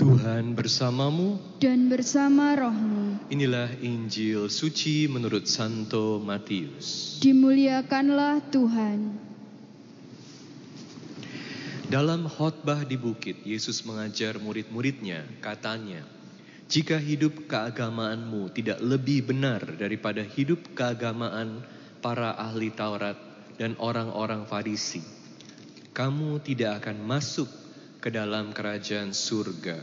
Tuhan bersamamu dan bersama rohmu. Inilah Injil suci menurut Santo Matius. Dimuliakanlah Tuhan. Dalam khotbah di bukit, Yesus mengajar murid-muridnya, katanya, Jika hidup keagamaanmu tidak lebih benar daripada hidup keagamaan para ahli Taurat dan orang-orang Farisi, kamu tidak akan masuk ke dalam kerajaan surga.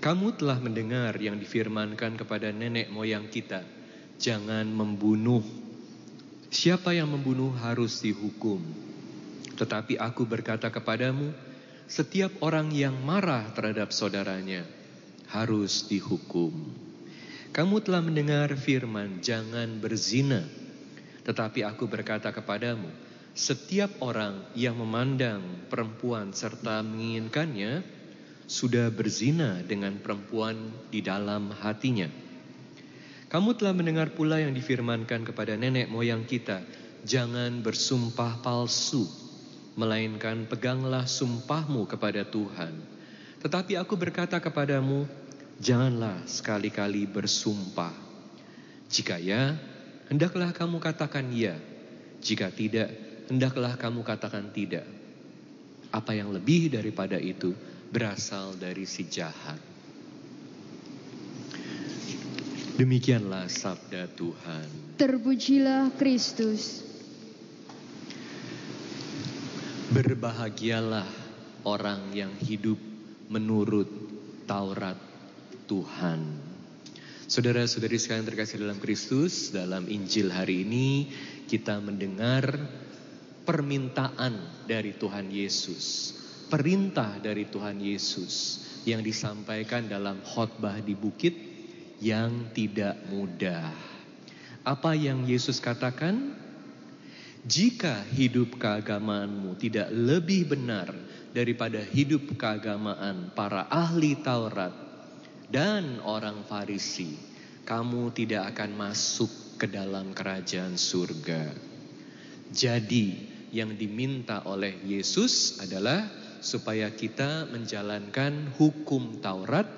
Kamu telah mendengar yang difirmankan kepada nenek moyang kita, jangan membunuh. Siapa yang membunuh harus dihukum. Tetapi aku berkata kepadamu, setiap orang yang marah terhadap saudaranya harus dihukum. Kamu telah mendengar firman, jangan berzina. Tetapi aku berkata kepadamu, setiap orang yang memandang perempuan serta menginginkannya sudah berzina dengan perempuan di dalam hatinya. Kamu telah mendengar pula yang difirmankan kepada nenek moyang kita, jangan bersumpah palsu, melainkan peganglah sumpahmu kepada Tuhan. Tetapi aku berkata kepadamu, janganlah sekali-kali bersumpah. Jika ya, hendaklah kamu katakan ya. Jika tidak, hendaklah kamu katakan tidak. Apa yang lebih daripada itu berasal dari si jahat. Demikianlah sabda Tuhan. Terpujilah Kristus. Berbahagialah orang yang hidup menurut Taurat Tuhan. Saudara-saudari sekalian terkasih dalam Kristus, dalam Injil hari ini kita mendengar permintaan dari Tuhan Yesus, perintah dari Tuhan Yesus yang disampaikan dalam khotbah di bukit yang tidak mudah. Apa yang Yesus katakan? Jika hidup keagamaanmu tidak lebih benar daripada hidup keagamaan para ahli Taurat dan orang Farisi, kamu tidak akan masuk ke dalam kerajaan surga. Jadi, yang diminta oleh Yesus adalah supaya kita menjalankan hukum Taurat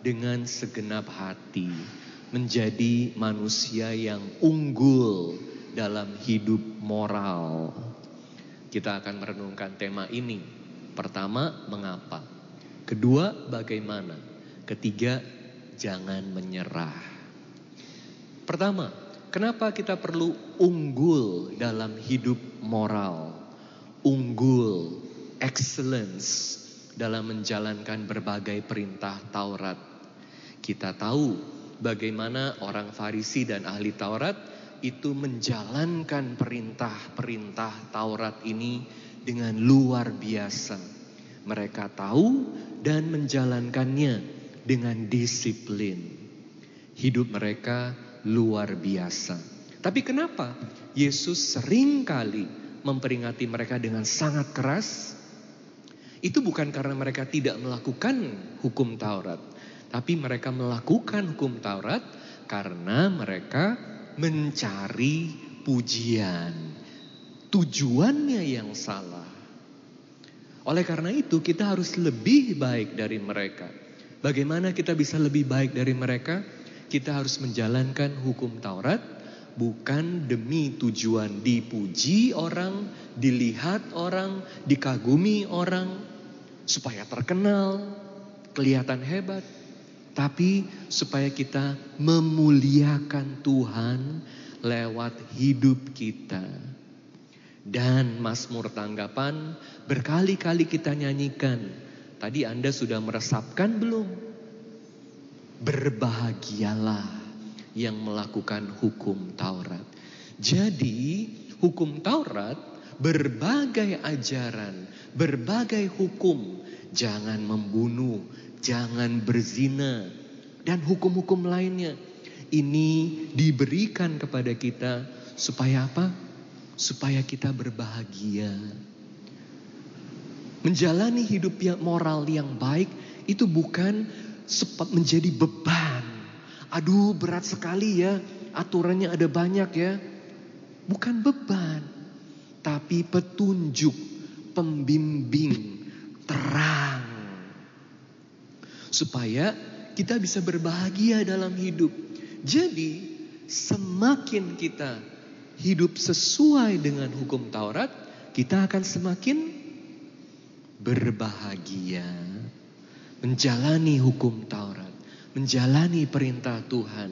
dengan segenap hati, menjadi manusia yang unggul dalam hidup moral. Kita akan merenungkan tema ini. Pertama, mengapa? Kedua, bagaimana? Ketiga, jangan menyerah. Pertama, Kenapa kita perlu unggul dalam hidup moral? Unggul, excellence dalam menjalankan berbagai perintah Taurat. Kita tahu bagaimana orang Farisi dan ahli Taurat itu menjalankan perintah-perintah Taurat ini dengan luar biasa. Mereka tahu dan menjalankannya dengan disiplin. Hidup mereka luar biasa. Tapi kenapa Yesus sering kali memperingati mereka dengan sangat keras? Itu bukan karena mereka tidak melakukan hukum Taurat, tapi mereka melakukan hukum Taurat karena mereka mencari pujian. Tujuannya yang salah. Oleh karena itu, kita harus lebih baik dari mereka. Bagaimana kita bisa lebih baik dari mereka? Kita harus menjalankan hukum Taurat bukan demi tujuan dipuji orang, dilihat orang, dikagumi orang, supaya terkenal, kelihatan hebat, tapi supaya kita memuliakan Tuhan lewat hidup kita. Dan Mazmur tanggapan berkali-kali kita nyanyikan. Tadi Anda sudah meresapkan belum? Berbahagialah yang melakukan hukum Taurat. Jadi, hukum Taurat berbagai ajaran, berbagai hukum, jangan membunuh, jangan berzina, dan hukum-hukum lainnya. Ini diberikan kepada kita supaya apa? Supaya kita berbahagia. Menjalani hidup yang moral yang baik itu bukan sempat menjadi beban. Aduh berat sekali ya, aturannya ada banyak ya. Bukan beban, tapi petunjuk, pembimbing, terang. supaya kita bisa berbahagia dalam hidup. Jadi, semakin kita hidup sesuai dengan hukum Taurat, kita akan semakin berbahagia, menjalani hukum Taurat, menjalani perintah Tuhan,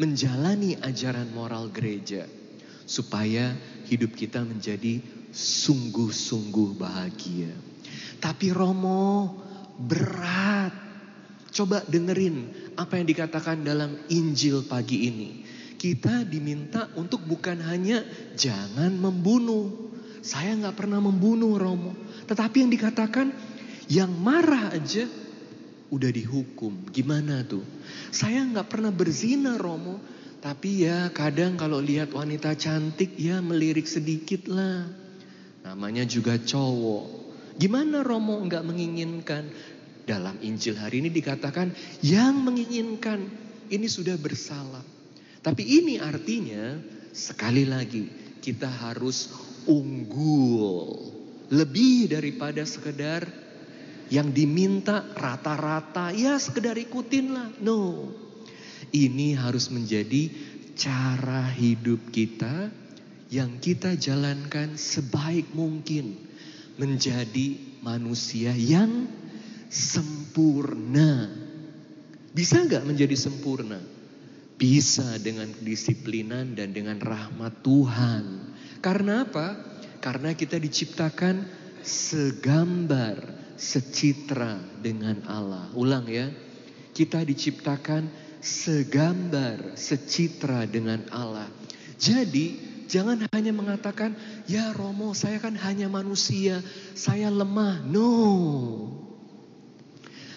menjalani ajaran moral gereja, supaya hidup kita menjadi sungguh-sungguh bahagia. Tapi Romo berat. Coba dengerin apa yang dikatakan dalam Injil pagi ini. Kita diminta untuk bukan hanya jangan membunuh. Saya nggak pernah membunuh Romo. Tetapi yang dikatakan yang marah aja udah dihukum. Gimana tuh? Saya nggak pernah berzina Romo. Tapi ya kadang kalau lihat wanita cantik ya melirik sedikit lah. Namanya juga cowok. Gimana Romo nggak menginginkan? Dalam Injil hari ini dikatakan yang menginginkan ini sudah bersalah. Tapi ini artinya sekali lagi kita harus unggul. Lebih daripada sekedar yang diminta rata-rata ya sekedar ikutin lah. No. Ini harus menjadi cara hidup kita yang kita jalankan sebaik mungkin menjadi manusia yang sempurna. Bisa nggak menjadi sempurna? Bisa dengan kedisiplinan dan dengan rahmat Tuhan. Karena apa? Karena kita diciptakan segambar, secitra dengan Allah. Ulang ya. Kita diciptakan segambar, secitra dengan Allah. Jadi Jangan hanya mengatakan, ya Romo saya kan hanya manusia, saya lemah. No.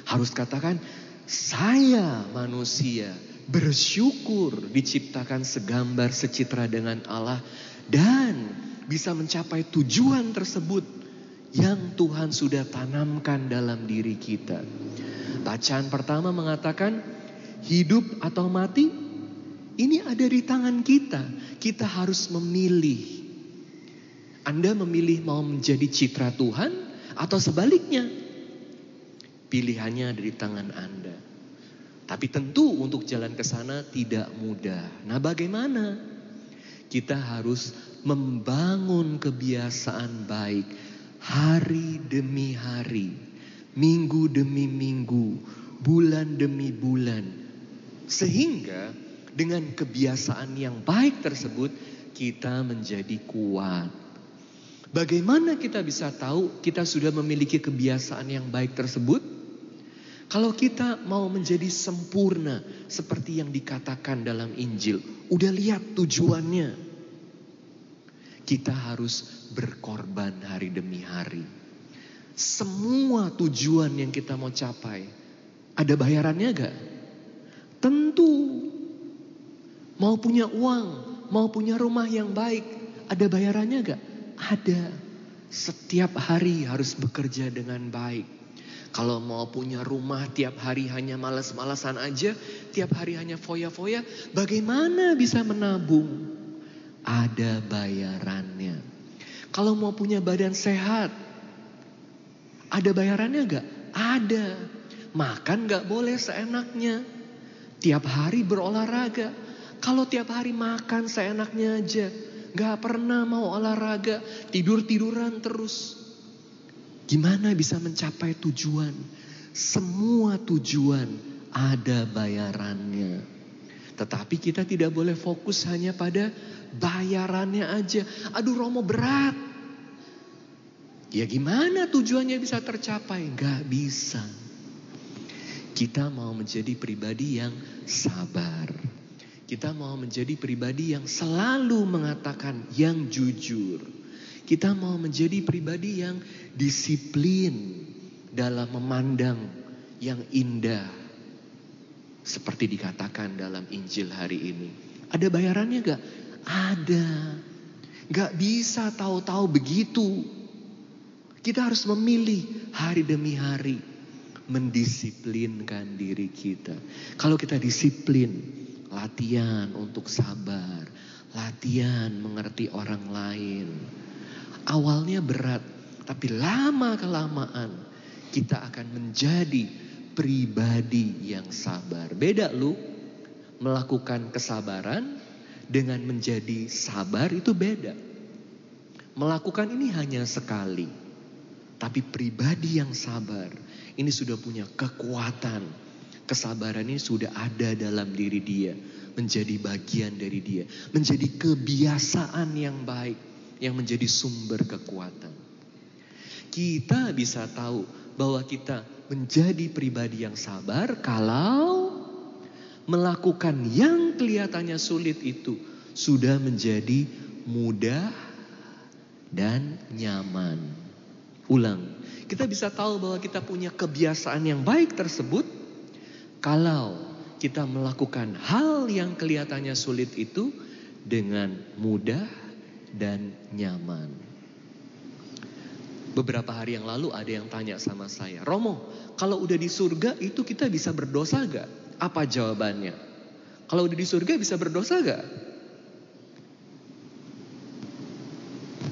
Harus katakan, saya manusia bersyukur diciptakan segambar secitra dengan Allah dan bisa mencapai tujuan tersebut yang Tuhan sudah tanamkan dalam diri kita. Bacaan pertama mengatakan hidup atau mati ini ada di tangan kita. Kita harus memilih. Anda memilih mau menjadi citra Tuhan atau sebaliknya. Pilihannya ada di tangan Anda. Tapi tentu untuk jalan ke sana tidak mudah. Nah, bagaimana? Kita harus membangun kebiasaan baik hari demi hari, minggu demi minggu, bulan demi bulan. Sehingga dengan kebiasaan yang baik tersebut, kita menjadi kuat. Bagaimana kita bisa tahu kita sudah memiliki kebiasaan yang baik tersebut? Kalau kita mau menjadi sempurna seperti yang dikatakan dalam Injil, udah lihat tujuannya. Kita harus berkorban hari demi hari. Semua tujuan yang kita mau capai, ada bayarannya gak? Tentu Mau punya uang, mau punya rumah yang baik, ada bayarannya gak? Ada. Setiap hari harus bekerja dengan baik. Kalau mau punya rumah tiap hari hanya malas-malasan aja, tiap hari hanya foya-foya, bagaimana bisa menabung? Ada bayarannya. Kalau mau punya badan sehat, ada bayarannya gak? Ada. Makan gak boleh seenaknya. Tiap hari berolahraga. Kalau tiap hari makan seenaknya aja, gak pernah mau olahraga, tidur-tiduran terus. Gimana bisa mencapai tujuan? Semua tujuan ada bayarannya. Tetapi kita tidak boleh fokus hanya pada bayarannya aja. Aduh Romo berat. Ya gimana tujuannya bisa tercapai? Gak bisa. Kita mau menjadi pribadi yang sabar. Kita mau menjadi pribadi yang selalu mengatakan yang jujur. Kita mau menjadi pribadi yang disiplin dalam memandang yang indah. Seperti dikatakan dalam Injil hari ini. Ada bayarannya gak? Ada. Gak bisa tahu-tahu begitu. Kita harus memilih hari demi hari. Mendisiplinkan diri kita. Kalau kita disiplin, latihan untuk sabar, latihan mengerti orang lain. Awalnya berat, tapi lama kelamaan kita akan menjadi pribadi yang sabar. Beda lu melakukan kesabaran dengan menjadi sabar itu beda. Melakukan ini hanya sekali. Tapi pribadi yang sabar ini sudah punya kekuatan. Kesabaran ini sudah ada dalam diri dia, menjadi bagian dari dia, menjadi kebiasaan yang baik yang menjadi sumber kekuatan. Kita bisa tahu bahwa kita menjadi pribadi yang sabar kalau melakukan yang kelihatannya sulit itu sudah menjadi mudah dan nyaman. Ulang, kita bisa tahu bahwa kita punya kebiasaan yang baik tersebut kalau kita melakukan hal yang kelihatannya sulit itu dengan mudah dan nyaman. Beberapa hari yang lalu ada yang tanya sama saya, Romo, kalau udah di surga itu kita bisa berdosa gak? Apa jawabannya? Kalau udah di surga bisa berdosa gak?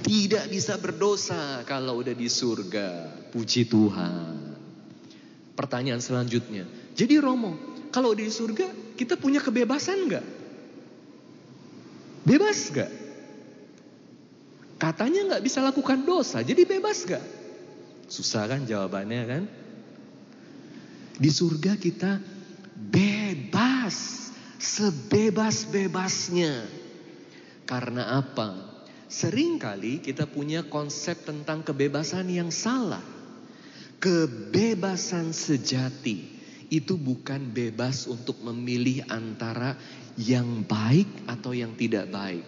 Tidak bisa berdosa kalau udah di surga. Puji Tuhan. Pertanyaan selanjutnya. Jadi Romo, kalau udah di surga kita punya kebebasan gak? Bebas gak? Katanya gak bisa lakukan dosa, jadi bebas gak? Susah kan jawabannya kan? Di surga kita bebas, sebebas-bebasnya. Karena apa? Seringkali kita punya konsep tentang kebebasan yang salah. Kebebasan sejati itu bukan bebas untuk memilih antara yang baik atau yang tidak baik,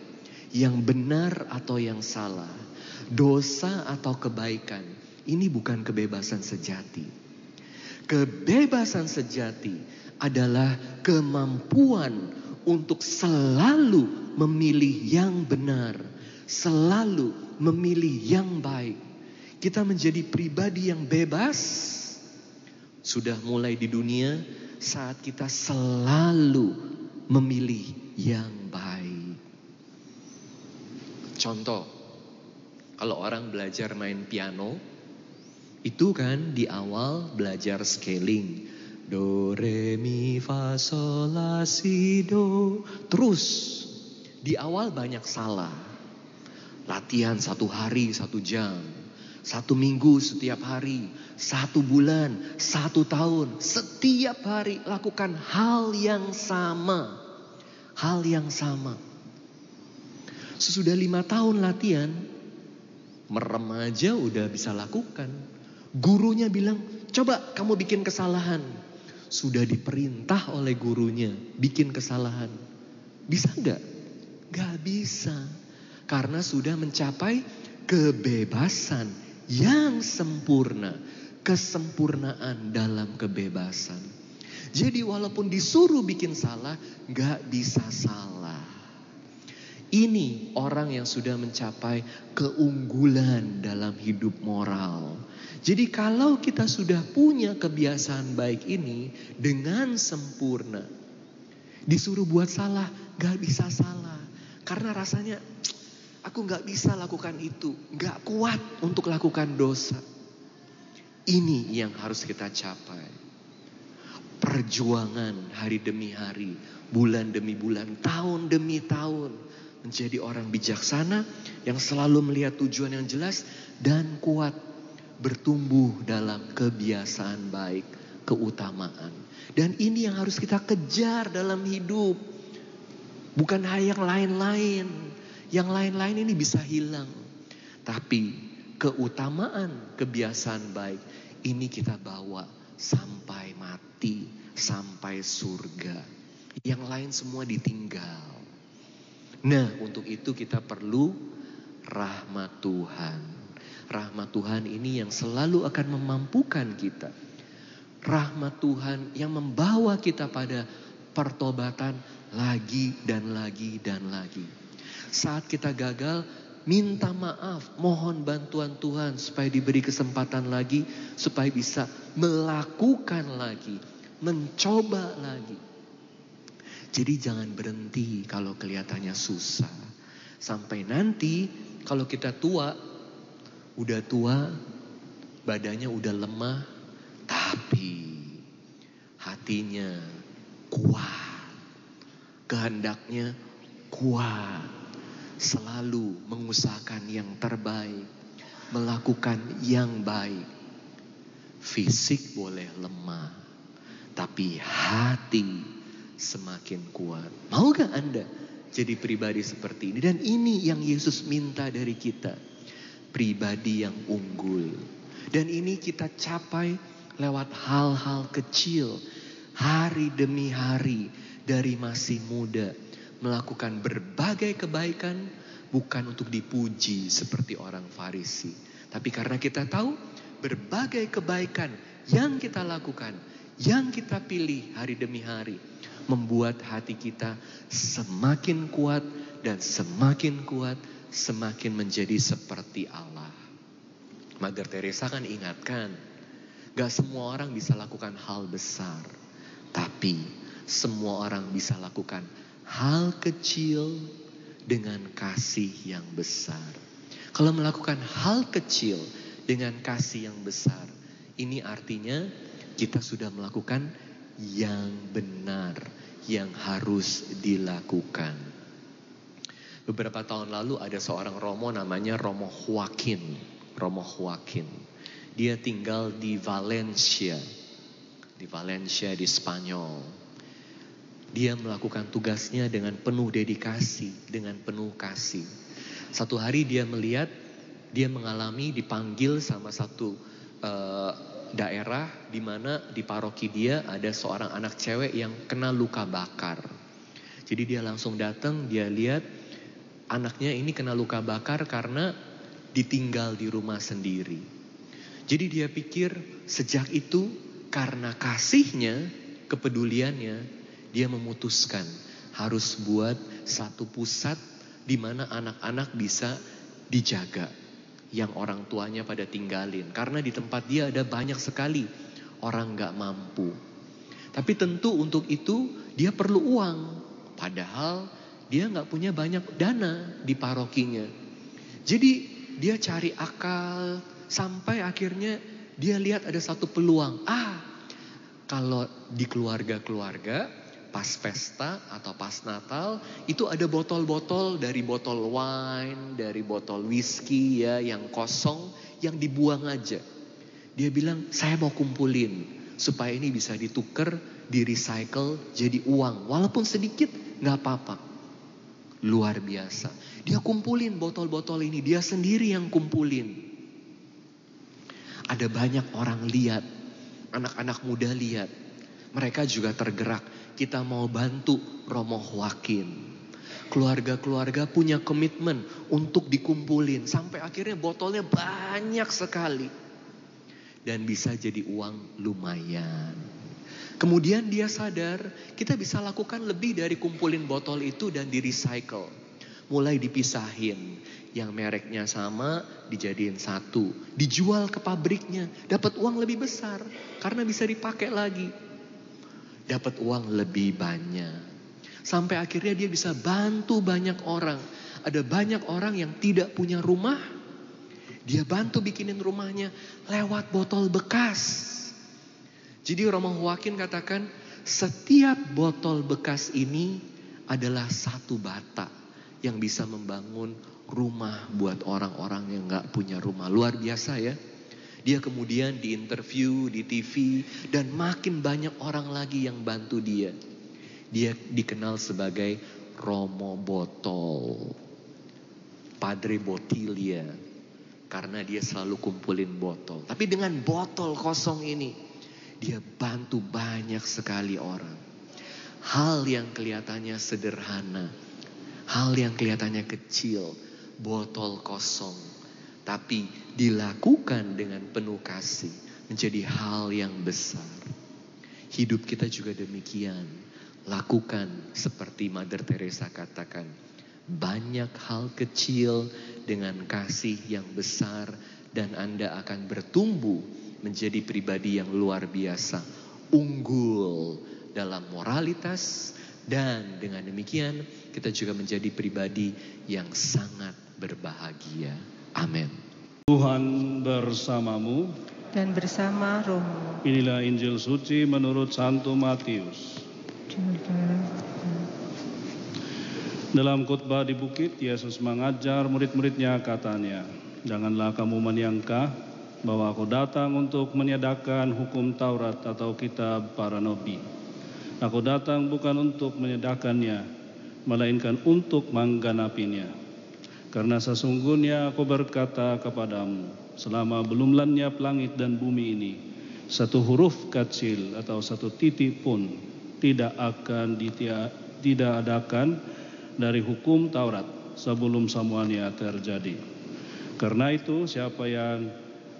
yang benar atau yang salah, dosa atau kebaikan. Ini bukan kebebasan sejati. Kebebasan sejati adalah kemampuan untuk selalu memilih yang benar selalu memilih yang baik. Kita menjadi pribadi yang bebas. Sudah mulai di dunia saat kita selalu memilih yang baik. Contoh, kalau orang belajar main piano, itu kan di awal belajar scaling. Do, re, mi, fa, sol, la, si, do. Terus, di awal banyak salah. Latihan satu hari, satu jam. Satu minggu setiap hari. Satu bulan, satu tahun. Setiap hari lakukan hal yang sama. Hal yang sama. Sesudah lima tahun latihan. Merem aja udah bisa lakukan. Gurunya bilang, coba kamu bikin kesalahan. Sudah diperintah oleh gurunya bikin kesalahan. Bisa gak? Gak bisa. Karena sudah mencapai kebebasan yang sempurna. Kesempurnaan dalam kebebasan. Jadi walaupun disuruh bikin salah, gak bisa salah. Ini orang yang sudah mencapai keunggulan dalam hidup moral. Jadi kalau kita sudah punya kebiasaan baik ini dengan sempurna. Disuruh buat salah, gak bisa salah. Karena rasanya Aku nggak bisa lakukan itu, nggak kuat untuk lakukan dosa. Ini yang harus kita capai. Perjuangan hari demi hari, bulan demi bulan, tahun demi tahun. Menjadi orang bijaksana yang selalu melihat tujuan yang jelas dan kuat. Bertumbuh dalam kebiasaan baik, keutamaan. Dan ini yang harus kita kejar dalam hidup. Bukan hal yang lain-lain. Yang lain-lain ini bisa hilang. Tapi keutamaan kebiasaan baik ini kita bawa sampai mati, sampai surga. Yang lain semua ditinggal. Nah, untuk itu kita perlu rahmat Tuhan. Rahmat Tuhan ini yang selalu akan memampukan kita. Rahmat Tuhan yang membawa kita pada pertobatan lagi dan lagi dan lagi. Saat kita gagal, minta maaf, mohon bantuan Tuhan supaya diberi kesempatan lagi, supaya bisa melakukan lagi, mencoba lagi. Jadi jangan berhenti kalau kelihatannya susah. Sampai nanti kalau kita tua, udah tua, badannya udah lemah, tapi hatinya kuat, kehendaknya kuat, selalu mengusahakan yang terbaik, melakukan yang baik. Fisik boleh lemah, tapi hati semakin kuat. Mau gak Anda jadi pribadi seperti ini? Dan ini yang Yesus minta dari kita. Pribadi yang unggul. Dan ini kita capai lewat hal-hal kecil. Hari demi hari dari masih muda. Melakukan berbagai kebaikan bukan untuk dipuji seperti orang Farisi. Tapi karena kita tahu berbagai kebaikan yang kita lakukan, yang kita pilih hari demi hari, membuat hati kita semakin kuat dan semakin kuat, semakin menjadi seperti Allah. Mother Teresa kan ingatkan, gak semua orang bisa lakukan hal besar, tapi semua orang bisa lakukan hal kecil dengan kasih yang besar. Kalau melakukan hal kecil dengan kasih yang besar, ini artinya kita sudah melakukan yang benar, yang harus dilakukan. Beberapa tahun lalu ada seorang Romo namanya Romo Joaquin. Romo Joaquin. Dia tinggal di Valencia. Di Valencia di Spanyol. Dia melakukan tugasnya dengan penuh dedikasi, dengan penuh kasih. Satu hari dia melihat, dia mengalami dipanggil sama satu uh, daerah di mana di paroki dia ada seorang anak cewek yang kena luka bakar. Jadi dia langsung datang, dia lihat anaknya ini kena luka bakar karena ditinggal di rumah sendiri. Jadi dia pikir sejak itu karena kasihnya, kepeduliannya, dia memutuskan harus buat satu pusat di mana anak-anak bisa dijaga yang orang tuanya pada tinggalin. Karena di tempat dia ada banyak sekali orang gak mampu. Tapi tentu untuk itu dia perlu uang. Padahal dia gak punya banyak dana di parokinya. Jadi dia cari akal sampai akhirnya dia lihat ada satu peluang. Ah, kalau di keluarga-keluarga pas pesta atau pas Natal itu ada botol-botol dari botol wine, dari botol whisky ya yang kosong yang dibuang aja. Dia bilang saya mau kumpulin supaya ini bisa ditukar, di recycle jadi uang walaupun sedikit nggak apa-apa. Luar biasa. Dia kumpulin botol-botol ini, dia sendiri yang kumpulin. Ada banyak orang lihat, anak-anak muda lihat. Mereka juga tergerak kita mau bantu Romo Joaquin. Keluarga-keluarga punya komitmen untuk dikumpulin. Sampai akhirnya botolnya banyak sekali. Dan bisa jadi uang lumayan. Kemudian dia sadar kita bisa lakukan lebih dari kumpulin botol itu dan di recycle. Mulai dipisahin. Yang mereknya sama dijadiin satu. Dijual ke pabriknya. Dapat uang lebih besar. Karena bisa dipakai lagi dapat uang lebih banyak. Sampai akhirnya dia bisa bantu banyak orang. Ada banyak orang yang tidak punya rumah. Dia bantu bikinin rumahnya lewat botol bekas. Jadi Romo Joaquin katakan setiap botol bekas ini adalah satu bata yang bisa membangun rumah buat orang-orang yang gak punya rumah. Luar biasa ya. Dia kemudian diinterview di TV dan makin banyak orang lagi yang bantu dia. Dia dikenal sebagai Romo Botol. Padre Botilia. Karena dia selalu kumpulin botol. Tapi dengan botol kosong ini. Dia bantu banyak sekali orang. Hal yang kelihatannya sederhana. Hal yang kelihatannya kecil. Botol kosong tapi dilakukan dengan penuh kasih menjadi hal yang besar. Hidup kita juga demikian. Lakukan seperti Mother Teresa katakan. Banyak hal kecil dengan kasih yang besar dan Anda akan bertumbuh menjadi pribadi yang luar biasa. Unggul dalam moralitas dan dengan demikian kita juga menjadi pribadi yang sangat berbahagia. Amin. Tuhan bersamamu dan bersama rohmu. Inilah Injil suci menurut Santo Matius. Dalam khotbah di bukit, Yesus mengajar murid-muridnya katanya, Janganlah kamu menyangka bahwa aku datang untuk meniadakan hukum Taurat atau kitab para nabi. Aku datang bukan untuk meniadakannya, melainkan untuk mengganapinya. Karena sesungguhnya aku berkata kepadamu, selama belum lenyap langit dan bumi ini, satu huruf kecil atau satu titik pun tidak akan ditia, tidak adakan dari hukum Taurat sebelum semuanya terjadi. Karena itu siapa yang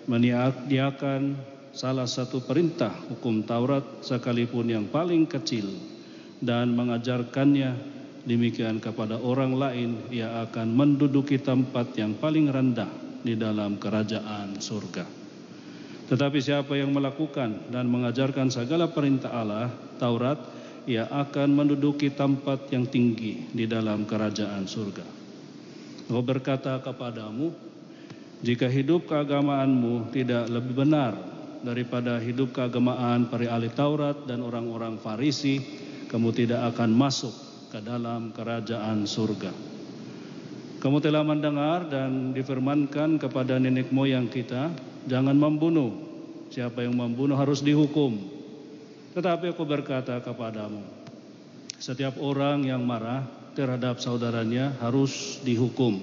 meniadakan salah satu perintah hukum Taurat sekalipun yang paling kecil dan mengajarkannya demikian kepada orang lain ia akan menduduki tempat yang paling rendah di dalam kerajaan surga. Tetapi siapa yang melakukan dan mengajarkan segala perintah Allah, Taurat, ia akan menduduki tempat yang tinggi di dalam kerajaan surga. Aku berkata kepadamu, jika hidup keagamaanmu tidak lebih benar daripada hidup keagamaan para ahli Taurat dan orang-orang Farisi, kamu tidak akan masuk ke dalam kerajaan surga. Kamu telah mendengar dan difirmankan kepada nenek moyang kita, jangan membunuh. Siapa yang membunuh harus dihukum. Tetapi aku berkata kepadamu, setiap orang yang marah terhadap saudaranya harus dihukum.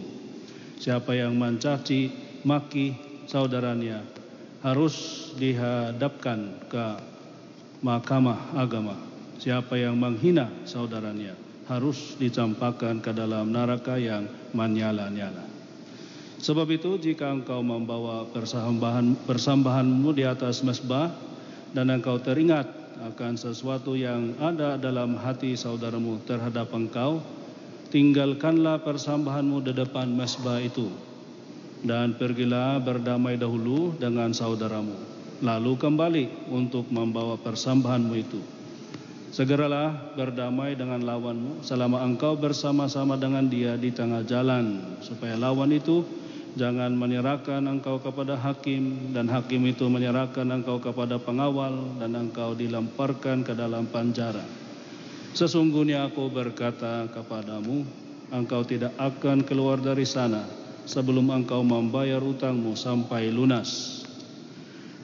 Siapa yang mencaci maki saudaranya harus dihadapkan ke mahkamah agama. Siapa yang menghina saudaranya harus dicampakkan ke dalam neraka yang menyala-nyala. Sebab itu jika engkau membawa persambahan persambahanmu di atas mesbah dan engkau teringat akan sesuatu yang ada dalam hati saudaramu terhadap engkau, tinggalkanlah persambahanmu di depan mesbah itu dan pergilah berdamai dahulu dengan saudaramu. Lalu kembali untuk membawa persambahanmu itu. Segeralah berdamai dengan lawanmu selama engkau bersama-sama dengan dia di tengah jalan, supaya lawan itu jangan menyerahkan engkau kepada hakim, dan hakim itu menyerahkan engkau kepada pengawal, dan engkau dilemparkan ke dalam penjara. Sesungguhnya aku berkata kepadamu, engkau tidak akan keluar dari sana sebelum engkau membayar utangmu sampai lunas.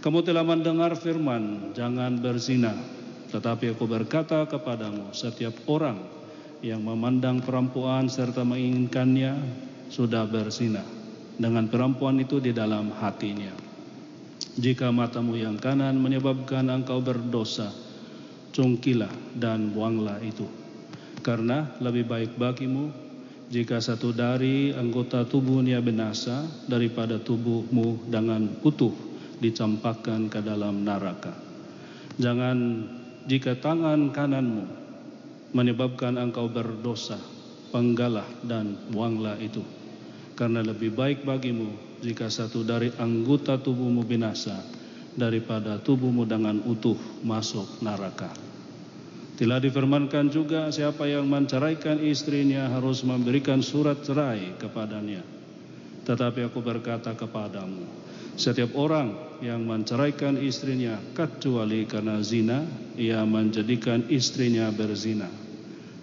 Kamu telah mendengar firman, jangan berzina. Tetapi aku berkata kepadamu, setiap orang yang memandang perempuan serta menginginkannya sudah berzina dengan perempuan itu di dalam hatinya. Jika matamu yang kanan menyebabkan engkau berdosa, cungkilah dan buanglah itu. Karena lebih baik bagimu jika satu dari anggota tubuhnya binasa daripada tubuhmu dengan utuh dicampakkan ke dalam neraka. Jangan jika tangan kananmu menyebabkan engkau berdosa, penggalah dan buanglah itu. Karena lebih baik bagimu jika satu dari anggota tubuhmu binasa daripada tubuhmu dengan utuh masuk neraka. Telah difirmankan juga siapa yang menceraikan istrinya harus memberikan surat cerai kepadanya. Tetapi aku berkata kepadamu, setiap orang yang menceraikan istrinya kecuali karena zina, ia menjadikan istrinya berzina.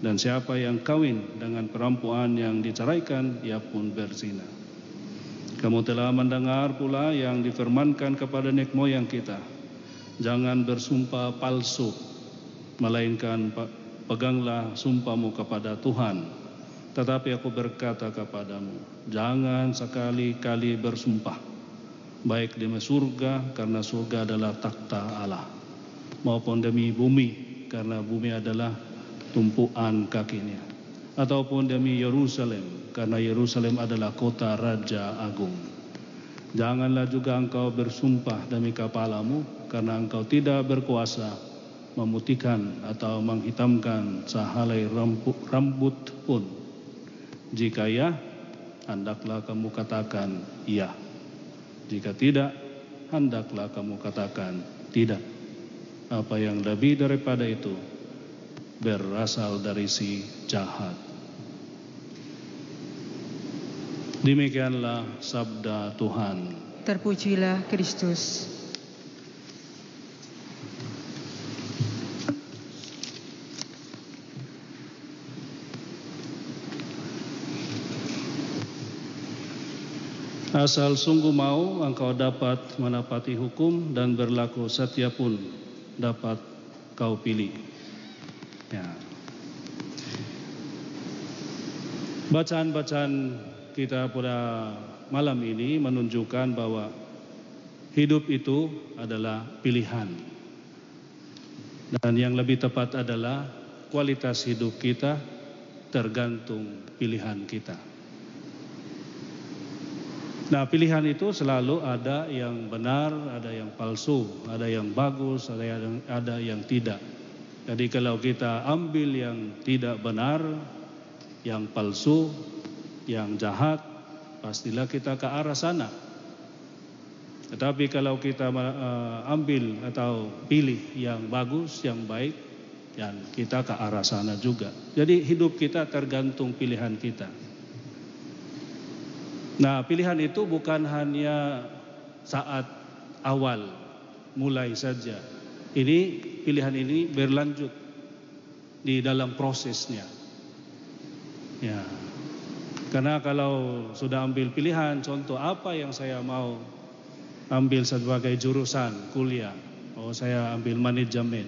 Dan siapa yang kawin dengan perempuan yang diceraikan, ia pun berzina. Kamu telah mendengar pula yang difirmankan kepada nek moyang kita. Jangan bersumpah palsu, melainkan peganglah sumpahmu kepada Tuhan. Tetapi aku berkata kepadamu, jangan sekali-kali bersumpah, baik demi surga karena surga adalah takhta Allah, maupun demi bumi karena bumi adalah tumpuan kakinya, ataupun demi Yerusalem karena Yerusalem adalah kota Raja Agung. Janganlah juga engkau bersumpah demi kepalamu karena engkau tidak berkuasa memutihkan atau menghitamkan sehelai rambut pun. Jika ya, hendaklah kamu katakan ya. Jika tidak, hendaklah kamu katakan tidak. Apa yang lebih daripada itu berasal dari si jahat. Demikianlah sabda Tuhan. Terpujilah Kristus. Asal sungguh mau engkau dapat menapati hukum dan berlaku setia pun dapat kau pilih. Ya. Bacaan-bacaan kita pada malam ini menunjukkan bahwa hidup itu adalah pilihan. Dan yang lebih tepat adalah kualitas hidup kita tergantung pilihan kita. Nah, pilihan itu selalu ada yang benar, ada yang palsu, ada yang bagus, ada yang ada yang tidak. Jadi kalau kita ambil yang tidak benar, yang palsu, yang jahat, pastilah kita ke arah sana. Tetapi kalau kita uh, ambil atau pilih yang bagus, yang baik, dan kita ke arah sana juga. Jadi hidup kita tergantung pilihan kita. Nah, pilihan itu bukan hanya saat awal mulai saja. Ini pilihan ini berlanjut di dalam prosesnya. Ya. Karena kalau sudah ambil pilihan, contoh apa yang saya mau ambil sebagai jurusan kuliah. Oh, saya ambil manajemen.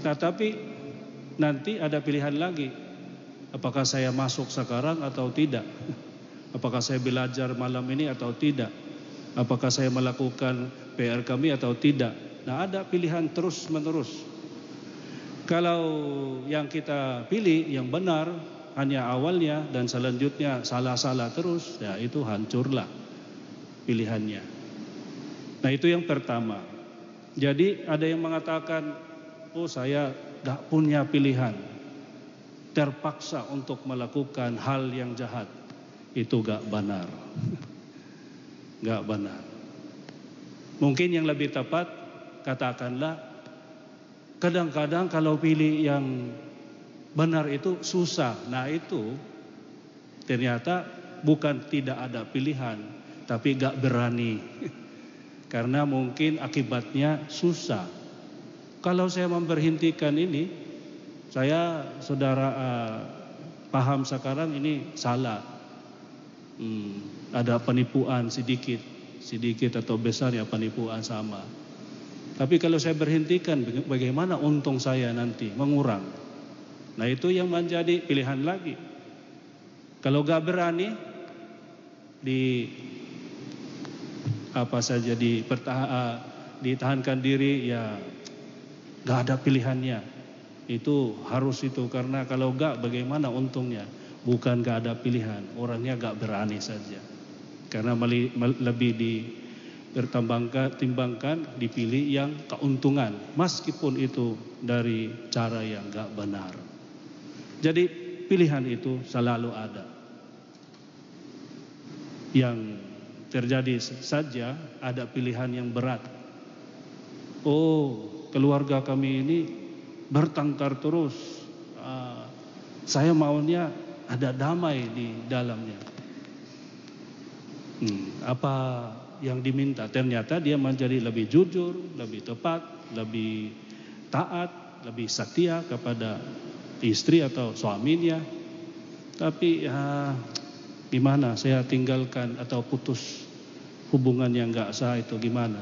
Nah, tapi nanti ada pilihan lagi. Apakah saya masuk sekarang atau tidak? Apakah saya belajar malam ini atau tidak? Apakah saya melakukan PR kami atau tidak? Nah, ada pilihan terus menerus. Kalau yang kita pilih yang benar hanya awalnya dan selanjutnya salah-salah terus, ya itu hancurlah pilihannya. Nah itu yang pertama. Jadi ada yang mengatakan, oh saya gak punya pilihan. Terpaksa untuk melakukan hal yang jahat. Itu gak benar. Gak benar. Mungkin yang lebih tepat katakanlah Kadang-kadang kalau pilih yang benar itu susah. Nah itu ternyata bukan tidak ada pilihan, tapi gak berani. Karena mungkin akibatnya susah. Kalau saya memberhentikan ini, saya saudara uh, paham sekarang ini salah. Hmm, ada penipuan sedikit, sedikit atau besar ya penipuan sama. Tapi kalau saya berhentikan, bagaimana untung saya nanti mengurang? Nah itu yang menjadi pilihan lagi. Kalau gak berani di apa saja di pertahan, ditahankan diri ya gak ada pilihannya. Itu harus itu karena kalau gak bagaimana untungnya? Bukan gak ada pilihan, orangnya gak berani saja. Karena lebih di bertambangkan timbangkan dipilih yang keuntungan meskipun itu dari cara yang gak benar. Jadi pilihan itu selalu ada. Yang terjadi saja ada pilihan yang berat. Oh, keluarga kami ini bertengkar terus. Uh, saya maunya ada damai di dalamnya. Hmm, apa yang diminta. Ternyata dia menjadi lebih jujur, lebih tepat, lebih taat, lebih setia kepada istri atau suaminya. Tapi ya gimana saya tinggalkan atau putus hubungan yang gak sah itu gimana?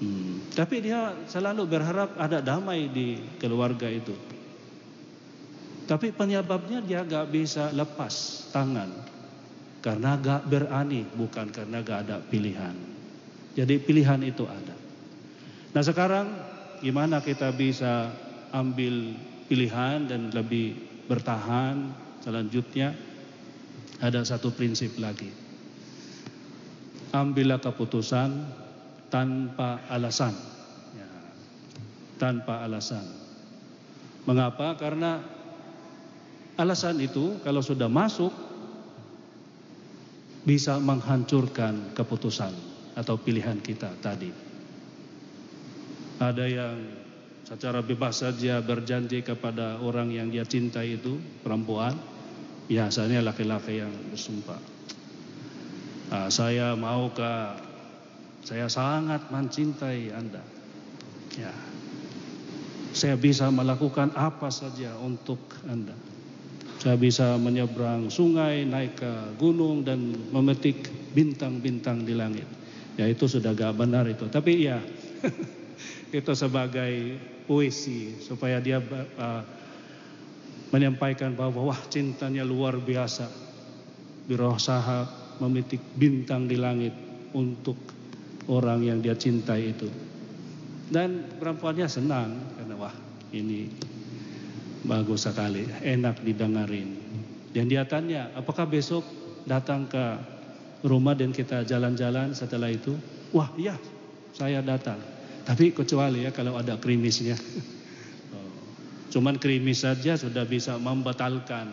Hmm. Tapi dia selalu berharap ada damai di keluarga itu. Tapi penyebabnya dia gak bisa lepas tangan karena gak berani, bukan karena gak ada pilihan. Jadi pilihan itu ada. Nah sekarang gimana kita bisa ambil pilihan dan lebih bertahan selanjutnya ada satu prinsip lagi. Ambillah keputusan tanpa alasan. Ya, tanpa alasan. Mengapa? Karena alasan itu kalau sudah masuk bisa menghancurkan keputusan atau pilihan kita tadi. Ada yang secara bebas saja berjanji kepada orang yang dia cintai itu perempuan, biasanya laki-laki yang bersumpah. Nah, saya mau ke, saya sangat mencintai Anda. Ya, saya bisa melakukan apa saja untuk Anda. Saya bisa menyeberang sungai, naik ke gunung dan memetik bintang-bintang di langit. Ya itu sudah gak benar itu. Tapi ya itu sebagai puisi supaya dia uh, menyampaikan bahwa wah cintanya luar biasa. Berusaha memetik bintang di langit untuk orang yang dia cintai itu. Dan perempuannya senang karena wah ini bagus sekali, enak didengarin. Dan dia tanya, apakah besok datang ke rumah dan kita jalan-jalan setelah itu? Wah iya, saya datang. Tapi kecuali ya kalau ada krimisnya. Oh, cuman krimis saja sudah bisa membatalkan.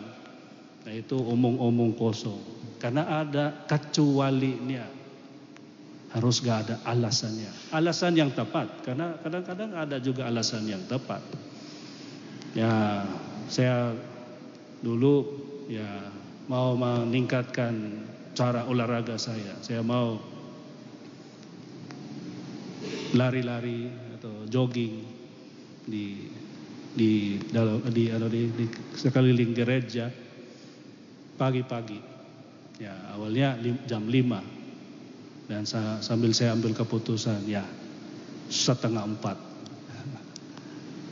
Nah itu omong-omong kosong. Karena ada kecualinya. Harus gak ada alasannya. Alasan yang tepat. Karena kadang-kadang ada juga alasan yang tepat. Ya saya dulu ya mau meningkatkan cara olahraga saya. Saya mau lari-lari atau jogging di di dalam di, di, di, di sekeliling gereja pagi-pagi. Ya awalnya jam 5 dan sambil saya ambil keputusan ya setengah empat.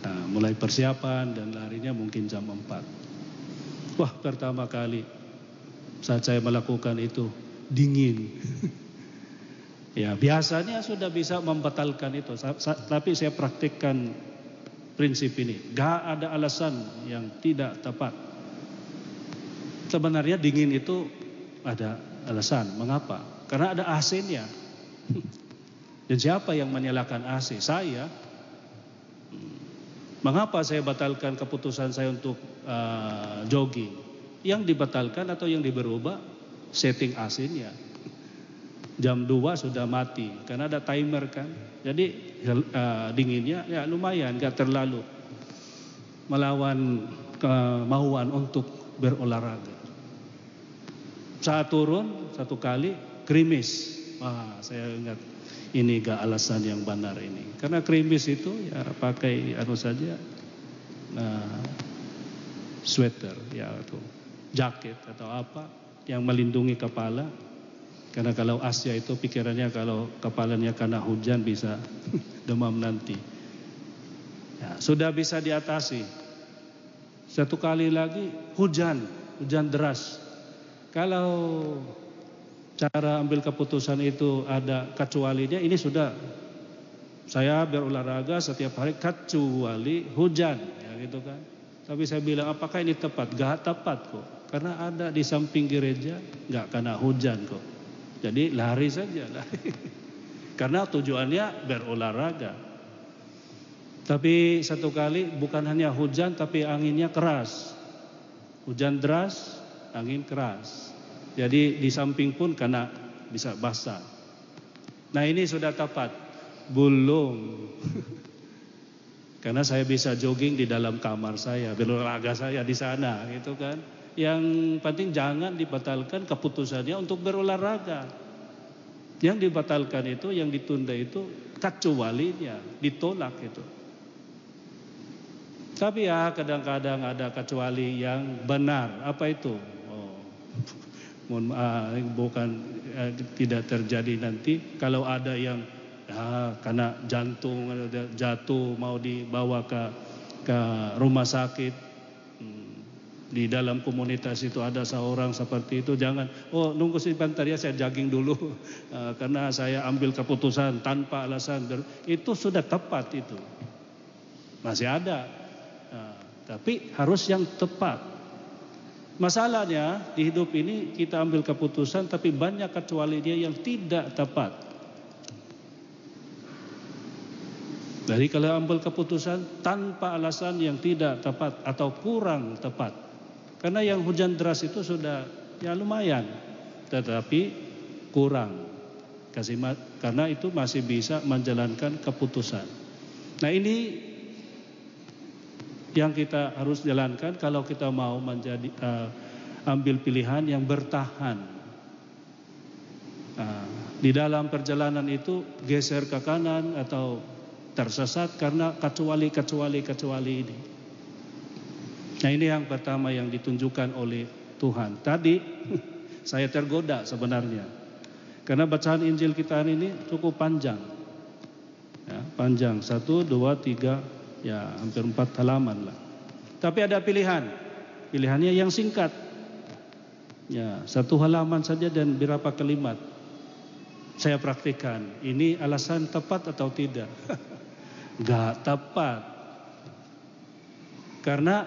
Nah, mulai persiapan dan larinya mungkin jam empat. Wah pertama kali saat saya melakukan itu dingin. ya biasanya sudah bisa membatalkan itu. Tapi saya praktikkan prinsip ini. Gak ada alasan yang tidak tepat. Sebenarnya dingin itu ada alasan. Mengapa? Karena ada AC-nya. Dan siapa yang menyalakan AC? Saya. Mengapa saya batalkan keputusan saya untuk uh, jogging? Yang dibatalkan atau yang diberubah setting AC-nya. Jam 2 sudah mati karena ada timer kan. Jadi uh, dinginnya ya lumayan, gak terlalu melawan kemauan untuk berolahraga. Saat turun satu kali krimis. Wah, saya ingat ini gak alasan yang benar ini. Karena krimis itu ya pakai anu saja nah, sweater ya atau jaket atau apa yang melindungi kepala. Karena kalau Asia itu pikirannya kalau kepalanya karena hujan bisa demam nanti. Ya, sudah bisa diatasi. Satu kali lagi hujan, hujan deras. Kalau cara ambil keputusan itu ada kecualinya ini sudah. Saya berolahraga setiap hari kecuali hujan ya gitu kan. Tapi saya bilang apakah ini tepat? Gak tepat kok. Karena ada di samping gereja gak kena hujan kok. Jadi lari saja lari. Karena tujuannya berolahraga. Tapi satu kali bukan hanya hujan tapi anginnya keras. Hujan deras angin keras jadi di samping pun kena bisa basah. Nah ini sudah tepat. Belum. Karena saya bisa jogging di dalam kamar saya, berolahraga saya di sana gitu kan. Yang penting jangan dibatalkan keputusannya untuk berolahraga. Yang dibatalkan itu, yang ditunda itu kecualinya, ditolak itu. Tapi ya kadang-kadang ada kecuali yang benar. Apa itu? Mohon maaf bukan eh, tidak terjadi nanti. Kalau ada yang ah, karena jantung jatuh mau dibawa ke ke rumah sakit hmm, di dalam komunitas itu ada seorang seperti itu jangan oh nunggu sebentar ya saya jogging dulu. Uh, karena saya ambil keputusan tanpa alasan itu sudah tepat itu. Masih ada. Tapi harus yang tepat Masalahnya di hidup ini kita ambil keputusan tapi banyak kecuali dia yang tidak tepat. Jadi kalau ambil keputusan tanpa alasan yang tidak tepat atau kurang tepat. Karena yang hujan deras itu sudah ya lumayan. Tetapi kurang. Karena itu masih bisa menjalankan keputusan. Nah ini yang kita harus jalankan kalau kita mau menjadi uh, ambil pilihan yang bertahan. Uh, di dalam perjalanan itu geser ke kanan atau tersesat karena kecuali kecuali kecuali ini. Nah ini yang pertama yang ditunjukkan oleh Tuhan. Tadi saya tergoda sebenarnya. Karena bacaan Injil kita ini cukup panjang. Ya, panjang, satu, dua, tiga, ya hampir empat halaman lah. Tapi ada pilihan. Pilihannya yang singkat. Ya, satu halaman saja dan berapa kalimat. Saya praktikkan. Ini alasan tepat atau tidak? Gak tepat. Karena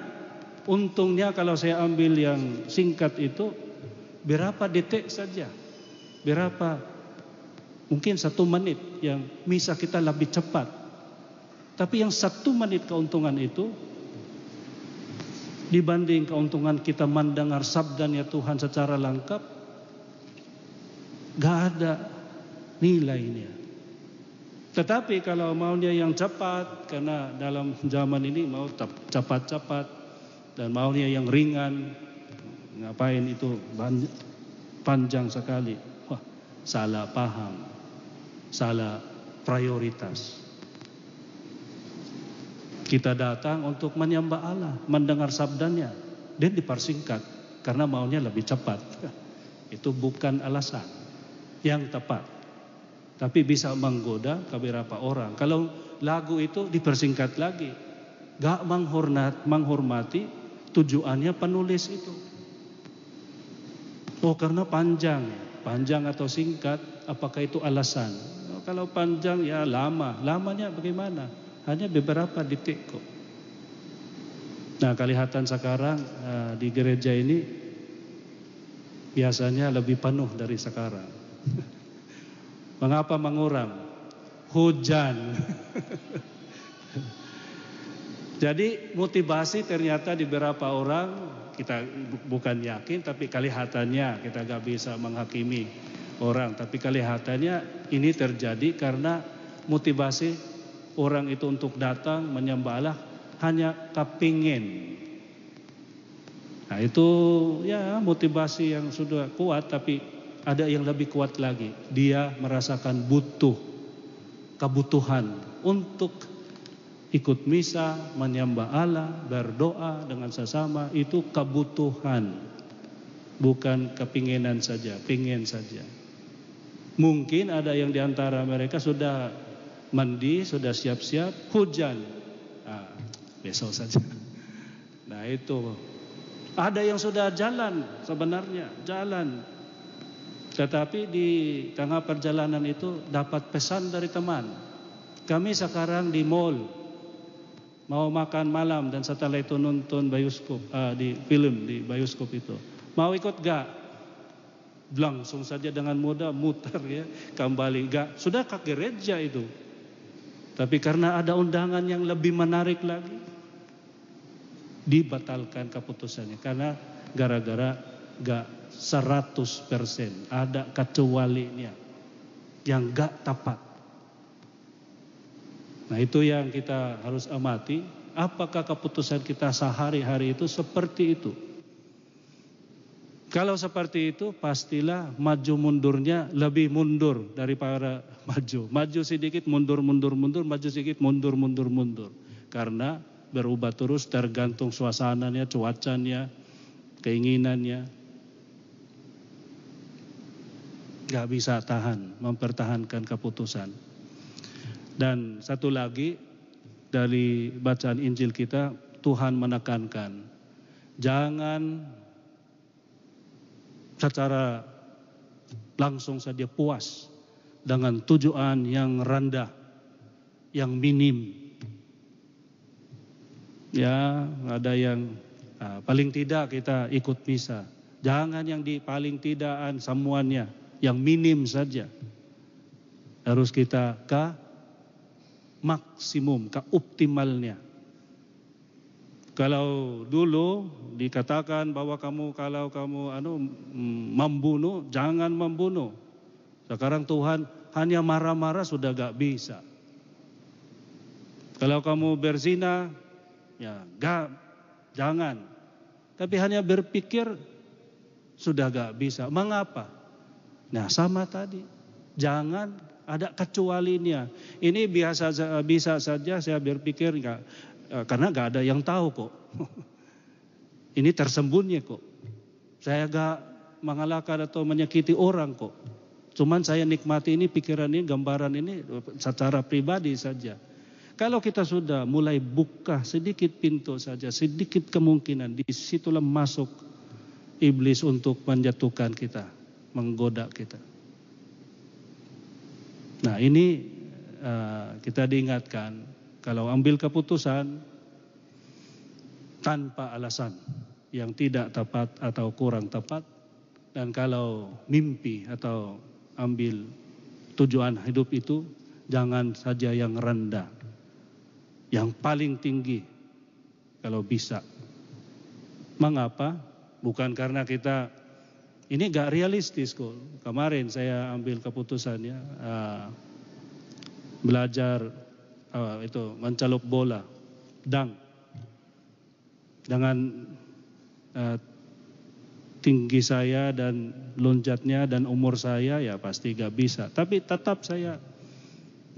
untungnya kalau saya ambil yang singkat itu berapa detik saja. Berapa mungkin satu menit yang misa kita lebih cepat. Tapi yang satu menit keuntungan itu dibanding keuntungan kita mendengar sabdanya Tuhan secara lengkap gak ada nilainya. Tetapi kalau maunya yang cepat karena dalam zaman ini mau cepat-cepat dan maunya yang ringan ngapain itu panjang sekali? Wah salah paham salah prioritas kita datang untuk menyembah Allah, mendengar sabdanya, dan dipersingkat karena maunya lebih cepat. Itu bukan alasan yang tepat. Tapi bisa menggoda beberapa orang. Kalau lagu itu dipersingkat lagi, gak menghormat, menghormati tujuannya penulis itu. Oh karena panjang, panjang atau singkat, apakah itu alasan? Oh, kalau panjang ya lama, lamanya bagaimana? Hanya beberapa detik kok. Nah, kelihatan sekarang uh, di gereja ini biasanya lebih penuh dari sekarang. Mengapa menguram? Hujan. Jadi motivasi ternyata di beberapa orang kita bukan yakin tapi kelihatannya kita gak bisa menghakimi orang tapi kelihatannya ini terjadi karena motivasi orang itu untuk datang menyembah Allah hanya kepingin. Nah itu ya motivasi yang sudah kuat tapi ada yang lebih kuat lagi. Dia merasakan butuh, kebutuhan untuk ikut misa, menyembah Allah, berdoa dengan sesama itu kebutuhan. Bukan kepinginan saja, pingin saja. Mungkin ada yang di antara mereka sudah mandi, sudah siap-siap, hujan. Nah, besok saja. Nah itu. Ada yang sudah jalan sebenarnya, jalan. Tetapi di tengah perjalanan itu dapat pesan dari teman. Kami sekarang di mall mau makan malam dan setelah itu nonton bioskop uh, di film di bioskop itu. Mau ikut gak? Langsung saja dengan mudah muter ya kembali gak. Sudah ke gereja itu. Tapi karena ada undangan yang lebih menarik lagi, dibatalkan keputusannya. Karena gara-gara gak 100% ada kecualinya yang gak tepat. Nah itu yang kita harus amati. Apakah keputusan kita sehari-hari itu seperti itu? Kalau seperti itu pastilah maju mundurnya lebih mundur daripada maju. Maju sedikit mundur mundur mundur, maju sedikit mundur mundur mundur. Karena berubah terus tergantung suasananya, cuacanya, keinginannya. Gak bisa tahan, mempertahankan keputusan. Dan satu lagi dari bacaan Injil kita, Tuhan menekankan, jangan secara langsung saja puas dengan tujuan yang rendah, yang minim. Ya, ada yang nah, paling tidak kita ikut misa. Jangan yang di paling tidakan semuanya, yang minim saja. Harus kita ke maksimum, ke optimalnya. Kalau dulu dikatakan bahwa kamu kalau kamu anu membunuh, jangan membunuh. Sekarang Tuhan hanya marah-marah sudah gak bisa. Kalau kamu berzina, ya gak, jangan. Tapi hanya berpikir sudah gak bisa. Mengapa? Nah sama tadi, jangan ada kecualinya. Ini biasa bisa saja saya berpikir enggak Eh, karena gak ada yang tahu kok. Ini tersembunyi kok. Saya gak mengalahkan atau menyakiti orang kok. Cuman saya nikmati ini pikiran ini, gambaran ini secara pribadi saja. Kalau kita sudah mulai buka sedikit pintu saja, sedikit kemungkinan, di situlah masuk iblis untuk menjatuhkan kita, menggoda kita. Nah ini uh, kita diingatkan, kalau ambil keputusan tanpa alasan yang tidak tepat atau kurang tepat, dan kalau mimpi atau ambil tujuan hidup itu jangan saja yang rendah, yang paling tinggi kalau bisa. Mengapa? Bukan karena kita ini gak realistis kok. Kemarin saya ambil keputusannya uh, belajar uh, itu mencelup bola, dang. Dengan uh, tinggi saya dan loncatnya dan umur saya ya pasti gak bisa. Tapi tetap saya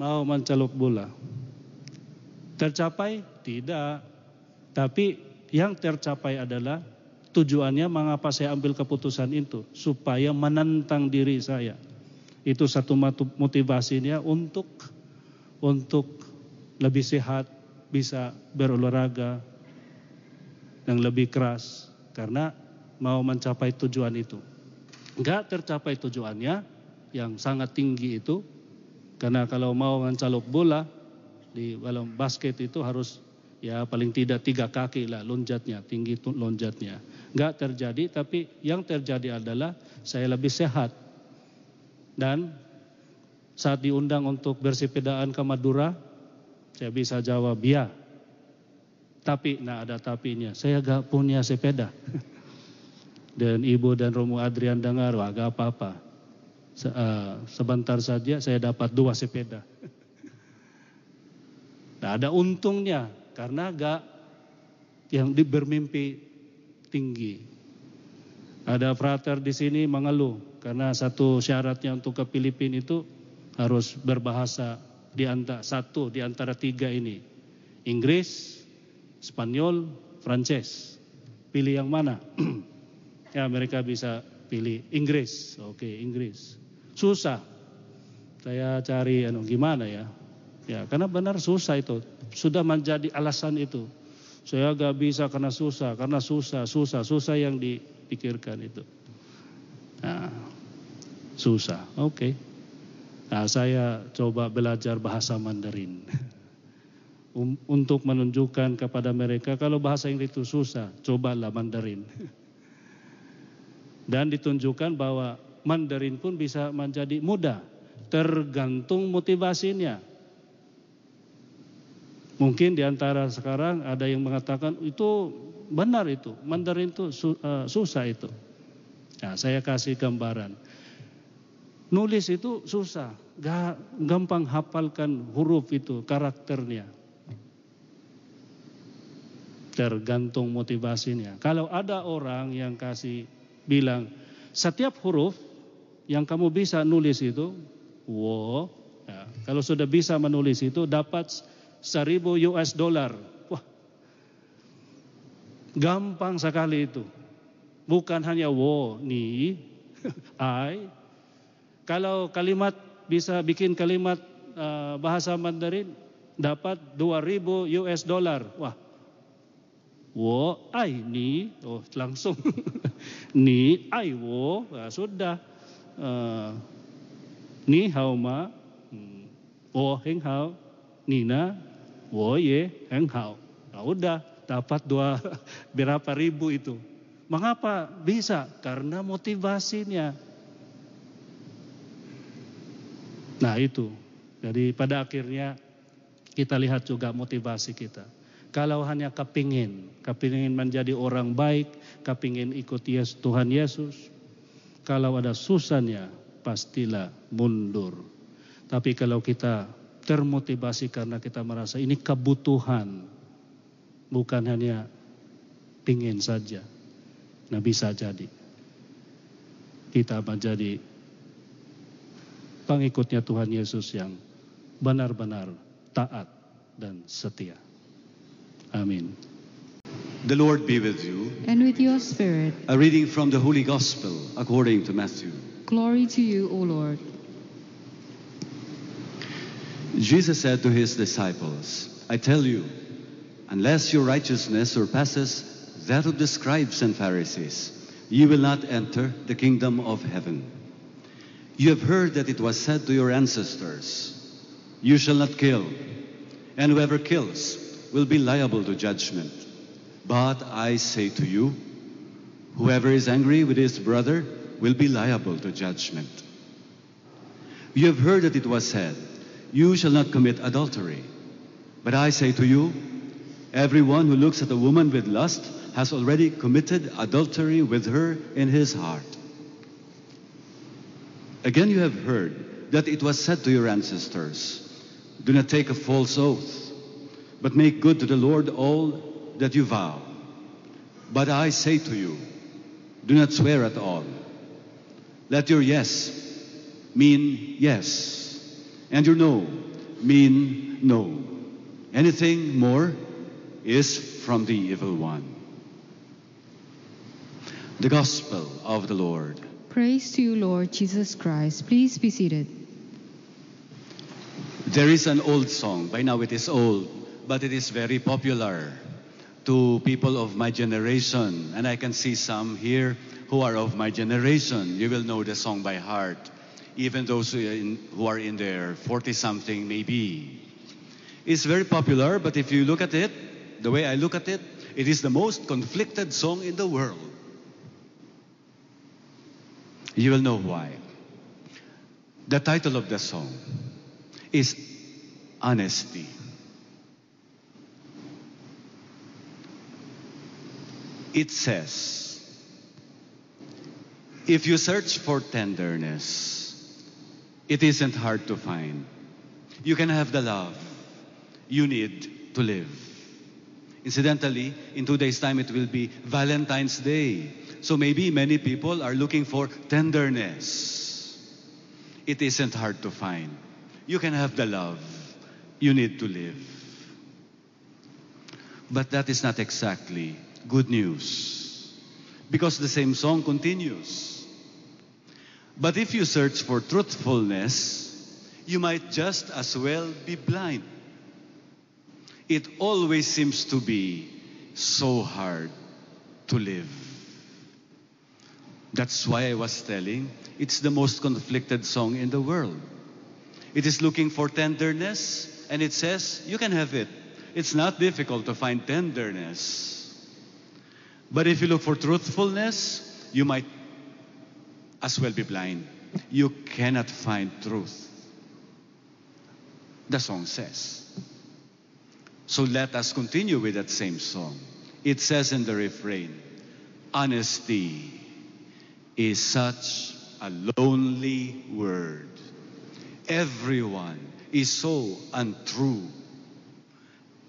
mau mencelup bola. Tercapai? Tidak. Tapi yang tercapai adalah tujuannya mengapa saya ambil keputusan itu. Supaya menentang diri saya. Itu satu motivasinya untuk untuk lebih sehat, bisa berolahraga yang lebih keras. Karena mau mencapai tujuan itu. Enggak tercapai tujuannya yang sangat tinggi itu. Karena kalau mau mencalok bola, di dalam basket itu harus ya paling tidak tiga kaki lah loncatnya, tinggi loncatnya. Enggak terjadi, tapi yang terjadi adalah saya lebih sehat. Dan saat diundang untuk bersepedaan ke Madura, saya bisa jawab ya. Tapi, nah ada tapinya, saya gak punya sepeda. Dan ibu dan Romo Adrian dengar, wah gak apa-apa. Se uh, sebentar saja saya dapat dua sepeda. Nah, ada untungnya karena gak yang bermimpi tinggi. Ada frater di sini mengeluh karena satu syaratnya untuk ke Filipina itu harus berbahasa di antara satu di antara tiga ini. Inggris, Spanyol, Prancis. Pilih yang mana? ya mereka bisa pilih Inggris. Oke, Inggris. Susah. Saya cari anu gimana ya? Ya, karena benar susah itu. Sudah menjadi alasan itu. Saya gak bisa karena susah, karena susah, susah, susah yang dipikirkan itu. Nah, susah, oke. Okay. Nah, saya coba belajar bahasa Mandarin. Um, untuk menunjukkan kepada mereka kalau bahasa Inggris itu susah, cobalah Mandarin. Dan ditunjukkan bahwa Mandarin pun bisa menjadi mudah, tergantung motivasinya. Mungkin di antara sekarang ada yang mengatakan itu benar itu, Mandarin itu uh, susah itu. Nah, saya kasih gambaran. Nulis itu susah, gampang hafalkan huruf itu, karakternya. Tergantung motivasinya. Kalau ada orang yang kasih bilang setiap huruf yang kamu bisa nulis itu, wow, ya, kalau sudah bisa menulis itu dapat seribu US dollar. Wah, gampang sekali itu. Bukan hanya wo, ni, I. Kalau kalimat bisa bikin kalimat uh, bahasa Mandarin dapat 2000 US dollar. Wah. Wo, ai, ni. Oh, langsung. ni, ai, wo. Nah, sudah. Uh, ni hao ma. Hmm. Wo heng hao. Nina Woye, engkau. Nah, udah dapat dua berapa ribu itu. Mengapa bisa? Karena motivasinya. Nah itu. Jadi pada akhirnya kita lihat juga motivasi kita. Kalau hanya kepingin, kepingin menjadi orang baik, kepingin ikut Yesus, Tuhan Yesus. Kalau ada susahnya, pastilah mundur. Tapi kalau kita termotivasi karena kita merasa ini kebutuhan, bukan hanya pingin saja. Nah bisa jadi kita menjadi pengikutnya Tuhan Yesus yang benar-benar taat dan setia. Amin. The Lord be with you. and with your spirit. A reading from the Holy Gospel according to Matthew. Glory to you, O Lord. Jesus said to his disciples, I tell you, unless your righteousness surpasses that of the scribes and Pharisees, you will not enter the kingdom of heaven. You have heard that it was said to your ancestors, You shall not kill, and whoever kills will be liable to judgment. But I say to you, whoever is angry with his brother will be liable to judgment. You have heard that it was said, You shall not commit adultery. But I say to you, everyone who looks at a woman with lust has already committed adultery with her in his heart. Again, you have heard that it was said to your ancestors, Do not take a false oath, but make good to the Lord all that you vow. But I say to you, do not swear at all. Let your yes mean yes, and your no mean no. Anything more is from the evil one. The Gospel of the Lord. Praise to you, Lord Jesus Christ. Please be seated. There is an old song, by now it is old, but it is very popular to people of my generation. And I can see some here who are of my generation. You will know the song by heart, even those who are in, who are in their 40 something, maybe. It's very popular, but if you look at it, the way I look at it, it is the most conflicted song in the world. You will know why. The title of the song is Honesty. It says, if you search for tenderness, it isn't hard to find. You can have the love you need to live. Incidentally, in two days' time, it will be Valentine's Day. So maybe many people are looking for tenderness. It isn't hard to find. You can have the love you need to live. But that is not exactly good news. Because the same song continues. But if you search for truthfulness, you might just as well be blind. It always seems to be so hard to live. That's why I was telling it's the most conflicted song in the world. It is looking for tenderness, and it says you can have it. It's not difficult to find tenderness. But if you look for truthfulness, you might as well be blind. You cannot find truth. The song says. So let us continue with that same song. It says in the refrain, honesty is such a lonely word. Everyone is so untrue.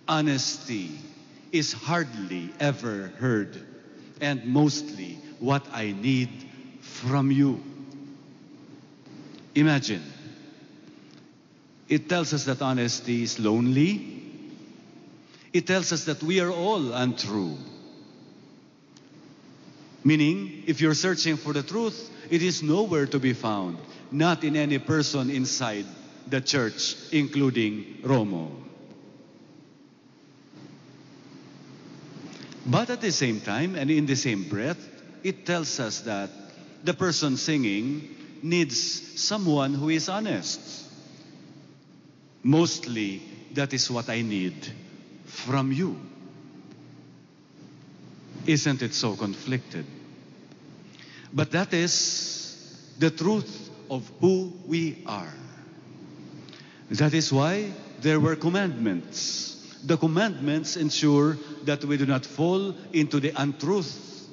Honesty is hardly ever heard, and mostly what I need from you. Imagine, it tells us that honesty is lonely. It tells us that we are all untrue. Meaning, if you're searching for the truth, it is nowhere to be found, not in any person inside the church, including Romo. But at the same time, and in the same breath, it tells us that the person singing needs someone who is honest. Mostly, that is what I need from you. Isn't it so conflicted? But that is the truth of who we are. That is why there were commandments. The commandments ensure that we do not fall into the untruth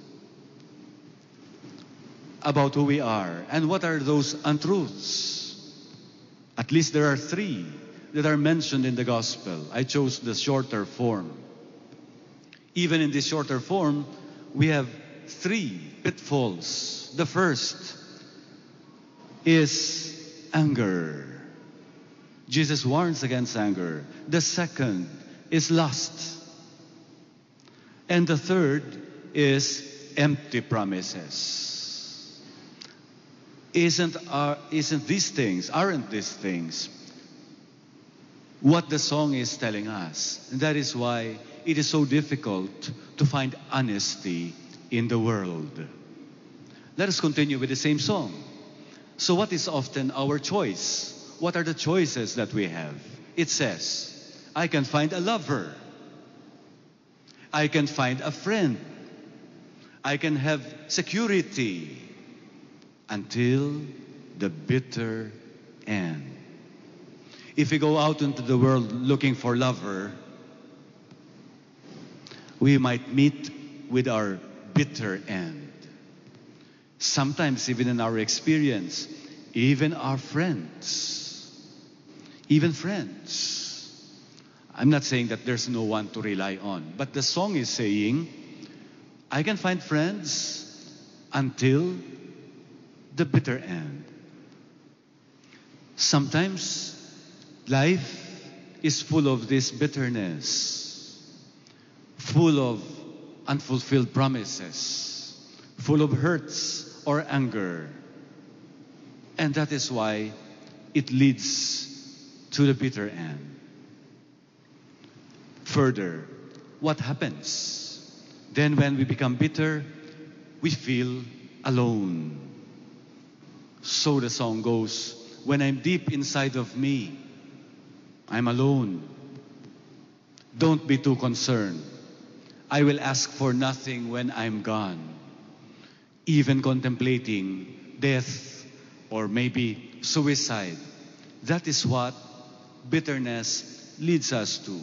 about who we are. And what are those untruths? At least there are three that are mentioned in the gospel. I chose the shorter form. Even in this shorter form, we have three pitfalls. The first is anger. Jesus warns against anger. The second is lust. And the third is empty promises. Isn't, our, isn't these things, aren't these things what the song is telling us? And that is why it is so difficult to find honesty in the world. Let us continue with the same song. So, what is often our choice? What are the choices that we have? It says, I can find a lover. I can find a friend. I can have security until the bitter end. If we go out into the world looking for lover, we might meet with our bitter end. Sometimes, even in our experience, even our friends, even friends. I'm not saying that there's no one to rely on, but the song is saying, I can find friends until the bitter end. Sometimes life is full of this bitterness, full of unfulfilled promises, full of hurts or anger. And that is why it leads to the bitter end. Further, what happens? Then, when we become bitter, we feel alone. So the song goes When I'm deep inside of me, I'm alone. Don't be too concerned. I will ask for nothing when I'm gone. Even contemplating death or maybe suicide. That is what bitterness leads us to.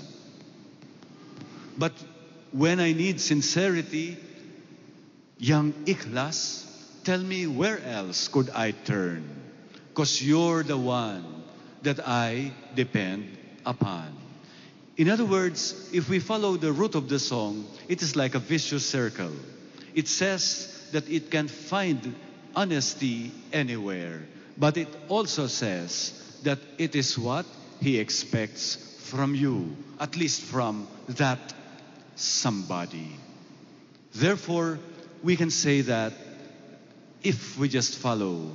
But when I need sincerity, young Ikhlas, tell me where else could I turn? Because you're the one that I depend upon. In other words, if we follow the root of the song, it is like a vicious circle. It says that it can find honesty anywhere, but it also says that it is what He expects from you, at least from that somebody. Therefore, we can say that if we just follow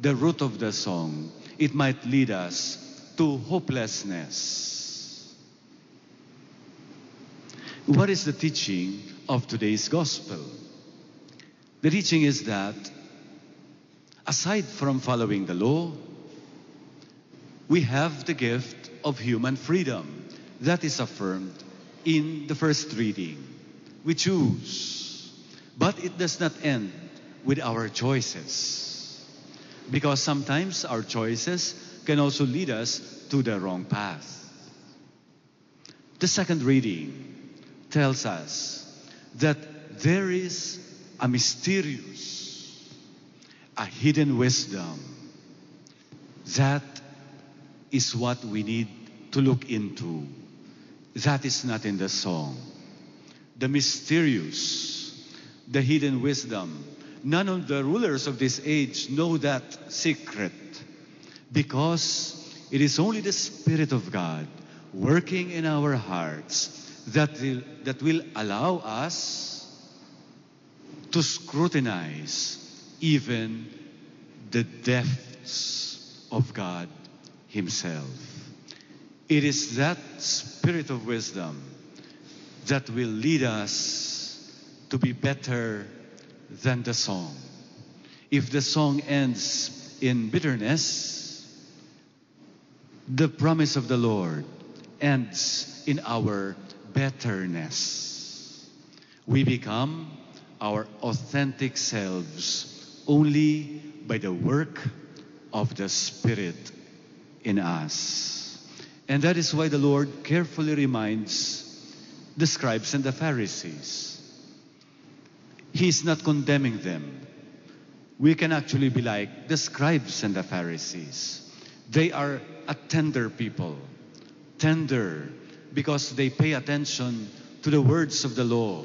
the root of the song, it might lead us to hopelessness. What is the teaching of today's gospel? The teaching is that aside from following the law, we have the gift of human freedom that is affirmed in the first reading. We choose, but it does not end with our choices. Because sometimes our choices can also lead us to the wrong path. The second reading tells us that there is a mysterious, a hidden wisdom. That is what we need to look into. That is not in the song. The mysterious, the hidden wisdom. None of the rulers of this age know that secret because it is only the Spirit of God working in our hearts that will, that will allow us to scrutinize even the depths of God Himself. It is that spirit of wisdom that will lead us to be better than the song. If the song ends in bitterness, the promise of the Lord ends in our betterness. We become our authentic selves only by the work of the Spirit in us. And that is why the Lord carefully reminds the scribes and the Pharisees. He is not condemning them. We can actually be like the scribes and the Pharisees. They are a tender people. Tender because they pay attention to the words of the law.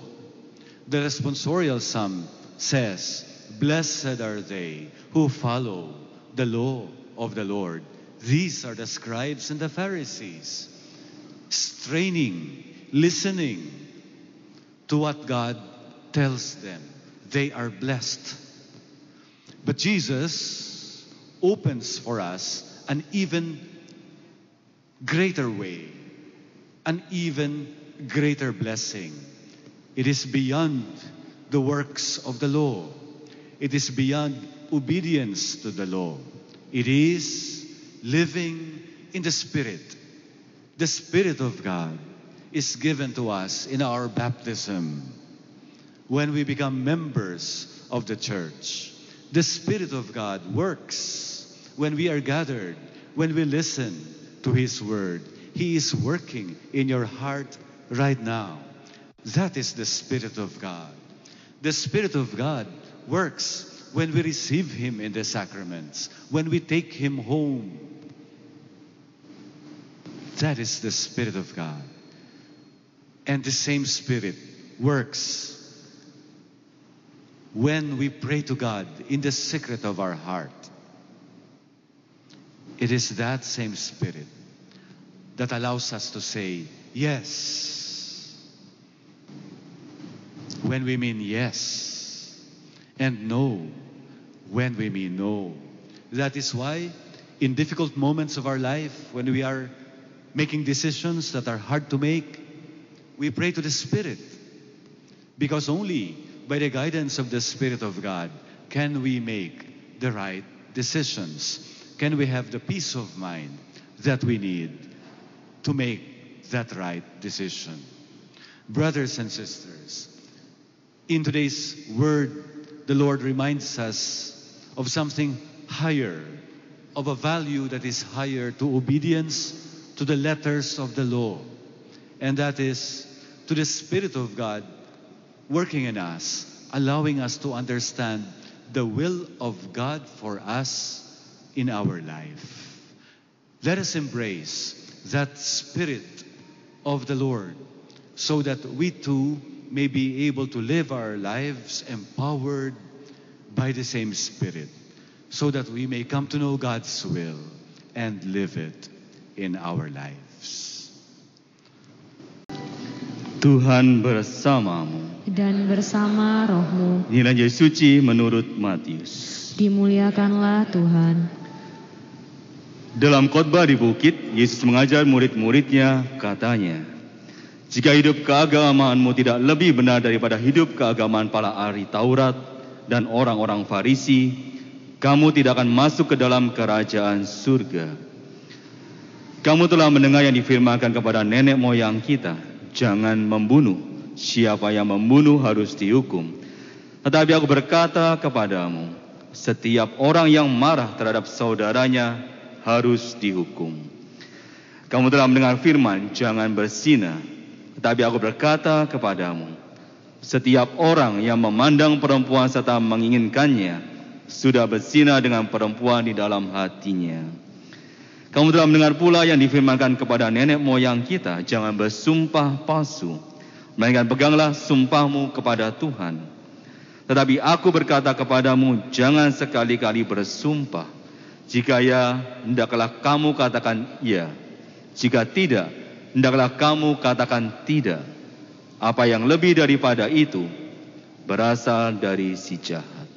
The responsorial psalm says, Blessed are they who follow the law of the Lord. These are the scribes and the Pharisees, straining, listening to what God tells them. They are blessed. But Jesus opens for us an even greater way, an even greater blessing. It is beyond the works of the law. It is beyond obedience to the law. It is living in the Spirit. The Spirit of God is given to us in our baptism when we become members of the church. The Spirit of God works when we are gathered, when we listen to His Word. He is working in your heart right now. That is the Spirit of God. The Spirit of God works when we receive Him in the sacraments, when we take Him home. That is the Spirit of God. And the same Spirit works when we pray to God in the secret of our heart. It is that same Spirit that allows us to say yes when we mean yes and no when we mean no. That is why in difficult moments of our life when we are making decisions that are hard to make, we pray to the Spirit because only by the guidance of the Spirit of God can we make the right decisions. Can we have the peace of mind that we need to make that right decision? Brothers and sisters, in today's word, the Lord reminds us of something higher, of a value that is higher to obedience to the letters of the law. And that is to the Spirit of God working in us, allowing us to understand the will of God for us in our life. Let us embrace that Spirit of the Lord so that we too may be able to live our lives empowered by the same Spirit, so that we may come to know God's will and live it in our lives. Tuhan bersamamu. Dan bersama rohmu, Inilah Yesus suci menurut Matius. dimuliakanlah Tuhan. Dalam khotbah di bukit, Yesus mengajar murid-muridnya, katanya, Jika hidup keagamaanmu tidak lebih benar daripada hidup keagamaan para ahli Taurat dan orang-orang Farisi, kamu tidak akan masuk ke dalam kerajaan surga. Kamu telah mendengar yang difirmankan kepada nenek moyang kita, jangan membunuh. Siapa yang membunuh harus dihukum. Tetapi aku berkata kepadamu, setiap orang yang marah terhadap saudaranya harus dihukum. Kamu telah mendengar firman, jangan berzina. Tetapi aku berkata kepadamu, setiap orang yang memandang perempuan serta menginginkannya sudah berzina dengan perempuan di dalam hatinya. Kamu telah mendengar pula yang difirmankan kepada nenek moyang kita, jangan bersumpah palsu, melainkan peganglah sumpahmu kepada Tuhan. Tetapi aku berkata kepadamu, jangan sekali-kali bersumpah. Jika ya, hendaklah kamu katakan ya. Jika tidak, hendaklah kamu katakan tidak. Apa yang lebih daripada itu berasal dari si jahat.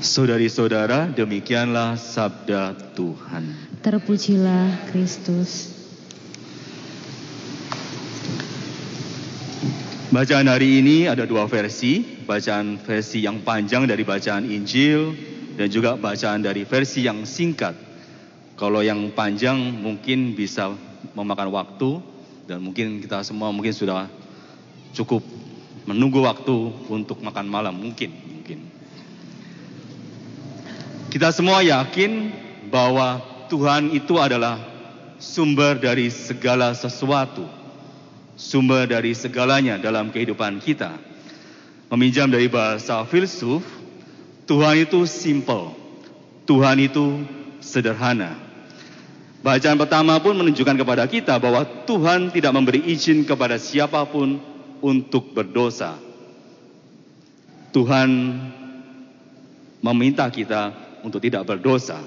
Saudari-saudara, demikianlah sabda Tuhan. Terpujilah Kristus. Bacaan hari ini ada dua versi, bacaan versi yang panjang dari bacaan Injil dan juga bacaan dari versi yang singkat. Kalau yang panjang mungkin bisa memakan waktu dan mungkin kita semua mungkin sudah cukup menunggu waktu untuk makan malam mungkin mungkin. Kita semua yakin bahwa Tuhan itu adalah sumber dari segala sesuatu sumber dari segalanya dalam kehidupan kita. Meminjam dari bahasa filsuf, Tuhan itu simple, Tuhan itu sederhana. Bacaan pertama pun menunjukkan kepada kita bahwa Tuhan tidak memberi izin kepada siapa pun untuk berdosa. Tuhan meminta kita untuk tidak berdosa.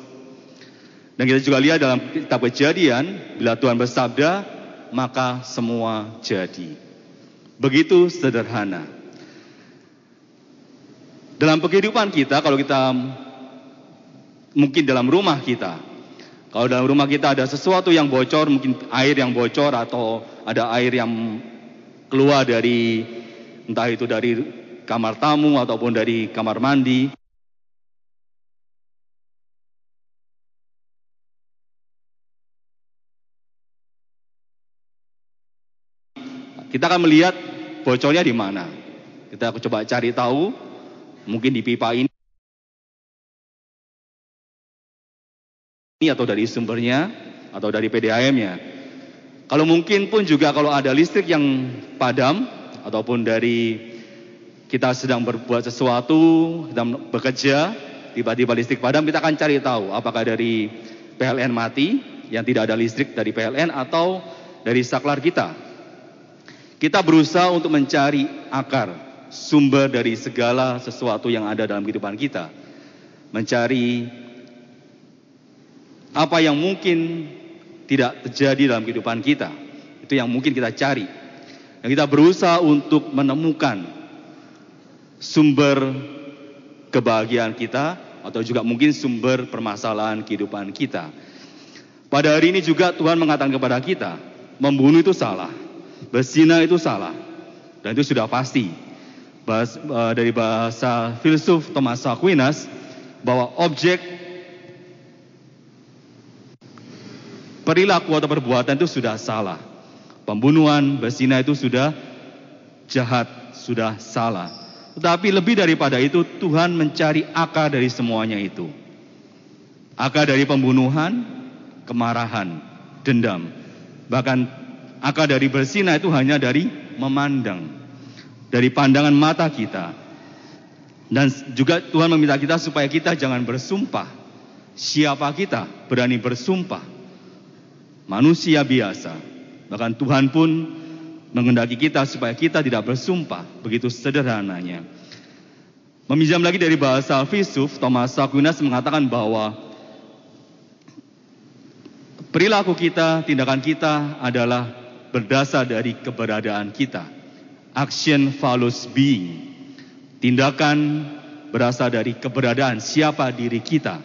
Dan kita juga lihat dalam kitab kejadian, bila Tuhan bersabda, maka semua jadi. Begitu sederhana. Dalam kehidupan kita, kalau kita mungkin dalam rumah kita, kalau dalam rumah kita ada sesuatu yang bocor, mungkin air yang bocor atau ada air yang keluar dari entah itu dari kamar tamu ataupun dari kamar mandi. Kita akan melihat bocornya di mana. Kita coba cari tahu, mungkin di pipa ini. Atau dari sumbernya atau dari PDAM-nya. Kalau mungkin pun juga kalau ada listrik yang padam ataupun dari kita sedang berbuat sesuatu, sedang bekerja, tiba-tiba listrik padam, kita akan cari tahu apakah dari PLN mati yang tidak ada listrik dari PLN atau dari saklar kita. Kita berusaha untuk mencari akar, sumber dari segala sesuatu yang ada dalam kehidupan kita. Mencari apa yang mungkin tidak terjadi dalam kehidupan kita. Itu yang mungkin kita cari. Dan kita berusaha untuk menemukan sumber kebahagiaan kita atau juga mungkin sumber permasalahan kehidupan kita. Pada hari ini juga Tuhan mengatakan kepada kita, membunuh itu salah. Berzina itu salah. Dan itu sudah pasti. Bahas, uh, dari bahasa filsuf Thomas Aquinas bahwa objek perilaku atau perbuatan itu sudah salah. Pembunuhan, berzina itu sudah jahat, sudah salah. Tetapi lebih daripada itu Tuhan mencari akar dari semuanya itu. Akar dari pembunuhan, kemarahan, dendam. Bahkan Akar dari bersina itu hanya dari memandang. Dari pandangan mata kita. Dan juga Tuhan meminta kita supaya kita jangan bersumpah. Siapa kita berani bersumpah? Manusia biasa. Bahkan Tuhan pun mengendaki kita supaya kita tidak bersumpah. Begitu sederhananya. Meminjam lagi dari bahasa filsuf, Thomas Aquinas mengatakan bahwa perilaku kita, tindakan kita adalah berdasar dari keberadaan kita. Action follows being. Tindakan berasal dari keberadaan siapa diri kita.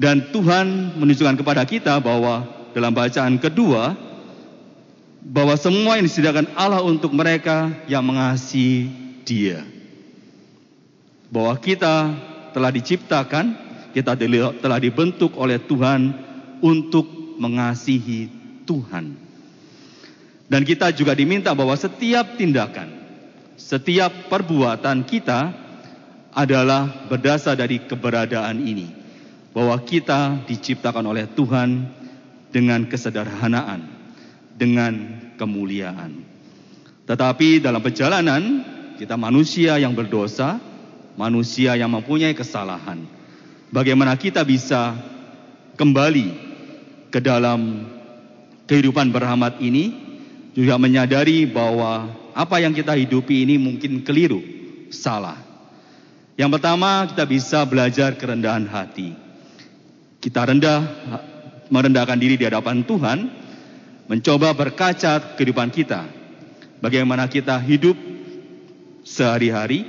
Dan Tuhan menunjukkan kepada kita bahwa dalam bacaan kedua bahwa semua yang disediakan Allah untuk mereka yang mengasihi Dia. Bahwa kita telah diciptakan, kita telah dibentuk oleh Tuhan untuk mengasihi Tuhan. Dan kita juga diminta bahwa setiap tindakan, setiap perbuatan kita adalah berdasar dari keberadaan ini. Bahwa kita diciptakan oleh Tuhan dengan kesederhanaan, dengan kemuliaan. Tetapi dalam perjalanan, kita manusia yang berdosa, manusia yang mempunyai kesalahan. Bagaimana kita bisa kembali ke dalam kehidupan berahmat ini juga menyadari bahwa apa yang kita hidupi ini mungkin keliru, salah. Yang pertama, kita bisa belajar kerendahan hati. Kita rendah, merendahkan diri di hadapan Tuhan, mencoba berkaca kehidupan kita. Bagaimana kita hidup sehari-hari,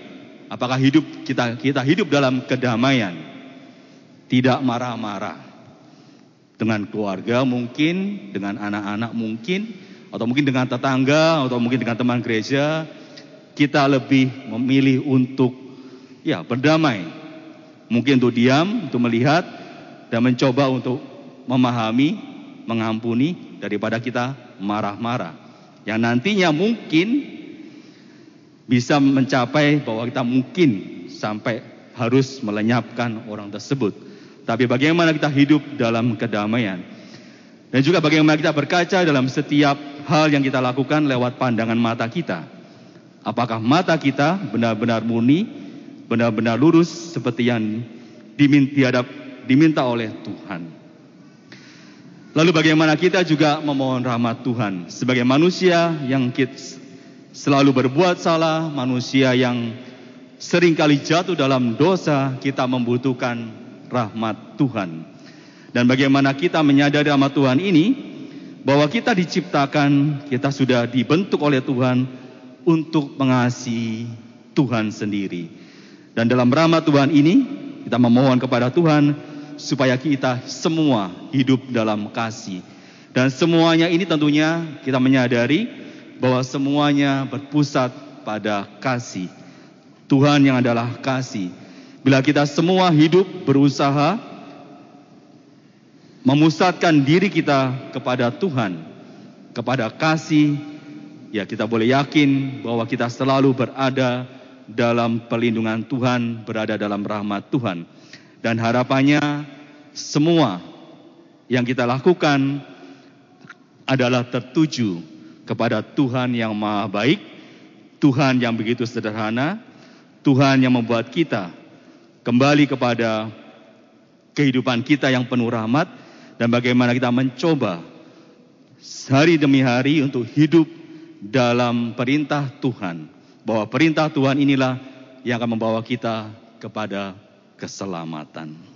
apakah hidup kita kita hidup dalam kedamaian, tidak marah-marah dengan keluarga mungkin, dengan anak-anak mungkin, atau mungkin dengan tetangga atau mungkin dengan teman gereja kita lebih memilih untuk ya berdamai. Mungkin untuk diam untuk melihat dan mencoba untuk memahami mengampuni daripada kita marah-marah. Yang nantinya mungkin bisa mencapai bahwa kita mungkin sampai harus melenyapkan orang tersebut. Tapi bagaimana kita hidup dalam kedamaian? Dan juga bagaimana kita berkaca dalam setiap hal yang kita lakukan lewat pandangan mata kita. Apakah mata kita benar-benar murni, benar-benar lurus seperti yang diminta, diminta oleh Tuhan. Lalu bagaimana kita juga memohon rahmat Tuhan sebagai manusia yang selalu berbuat salah, manusia yang sering kali jatuh dalam dosa, kita membutuhkan rahmat Tuhan. Dan bagaimana kita menyadari rahmat Tuhan ini, bahwa kita diciptakan, kita sudah dibentuk oleh Tuhan untuk mengasihi Tuhan sendiri. Dan dalam rahmat Tuhan ini, kita memohon kepada Tuhan supaya kita semua hidup dalam kasih. Dan semuanya ini tentunya kita menyadari bahwa semuanya berpusat pada kasih. Tuhan yang adalah kasih. Bila kita semua hidup berusaha memusatkan diri kita kepada Tuhan, kepada kasih, ya kita boleh yakin bahwa kita selalu berada dalam perlindungan Tuhan, berada dalam rahmat Tuhan. Dan harapannya semua yang kita lakukan adalah tertuju kepada Tuhan yang maha baik, Tuhan yang begitu sederhana, Tuhan yang membuat kita kembali kepada kehidupan kita yang penuh rahmat, dan bagaimana kita mencoba hari demi hari untuk hidup dalam perintah Tuhan. Bahwa perintah Tuhan inilah yang akan membawa kita kepada keselamatan.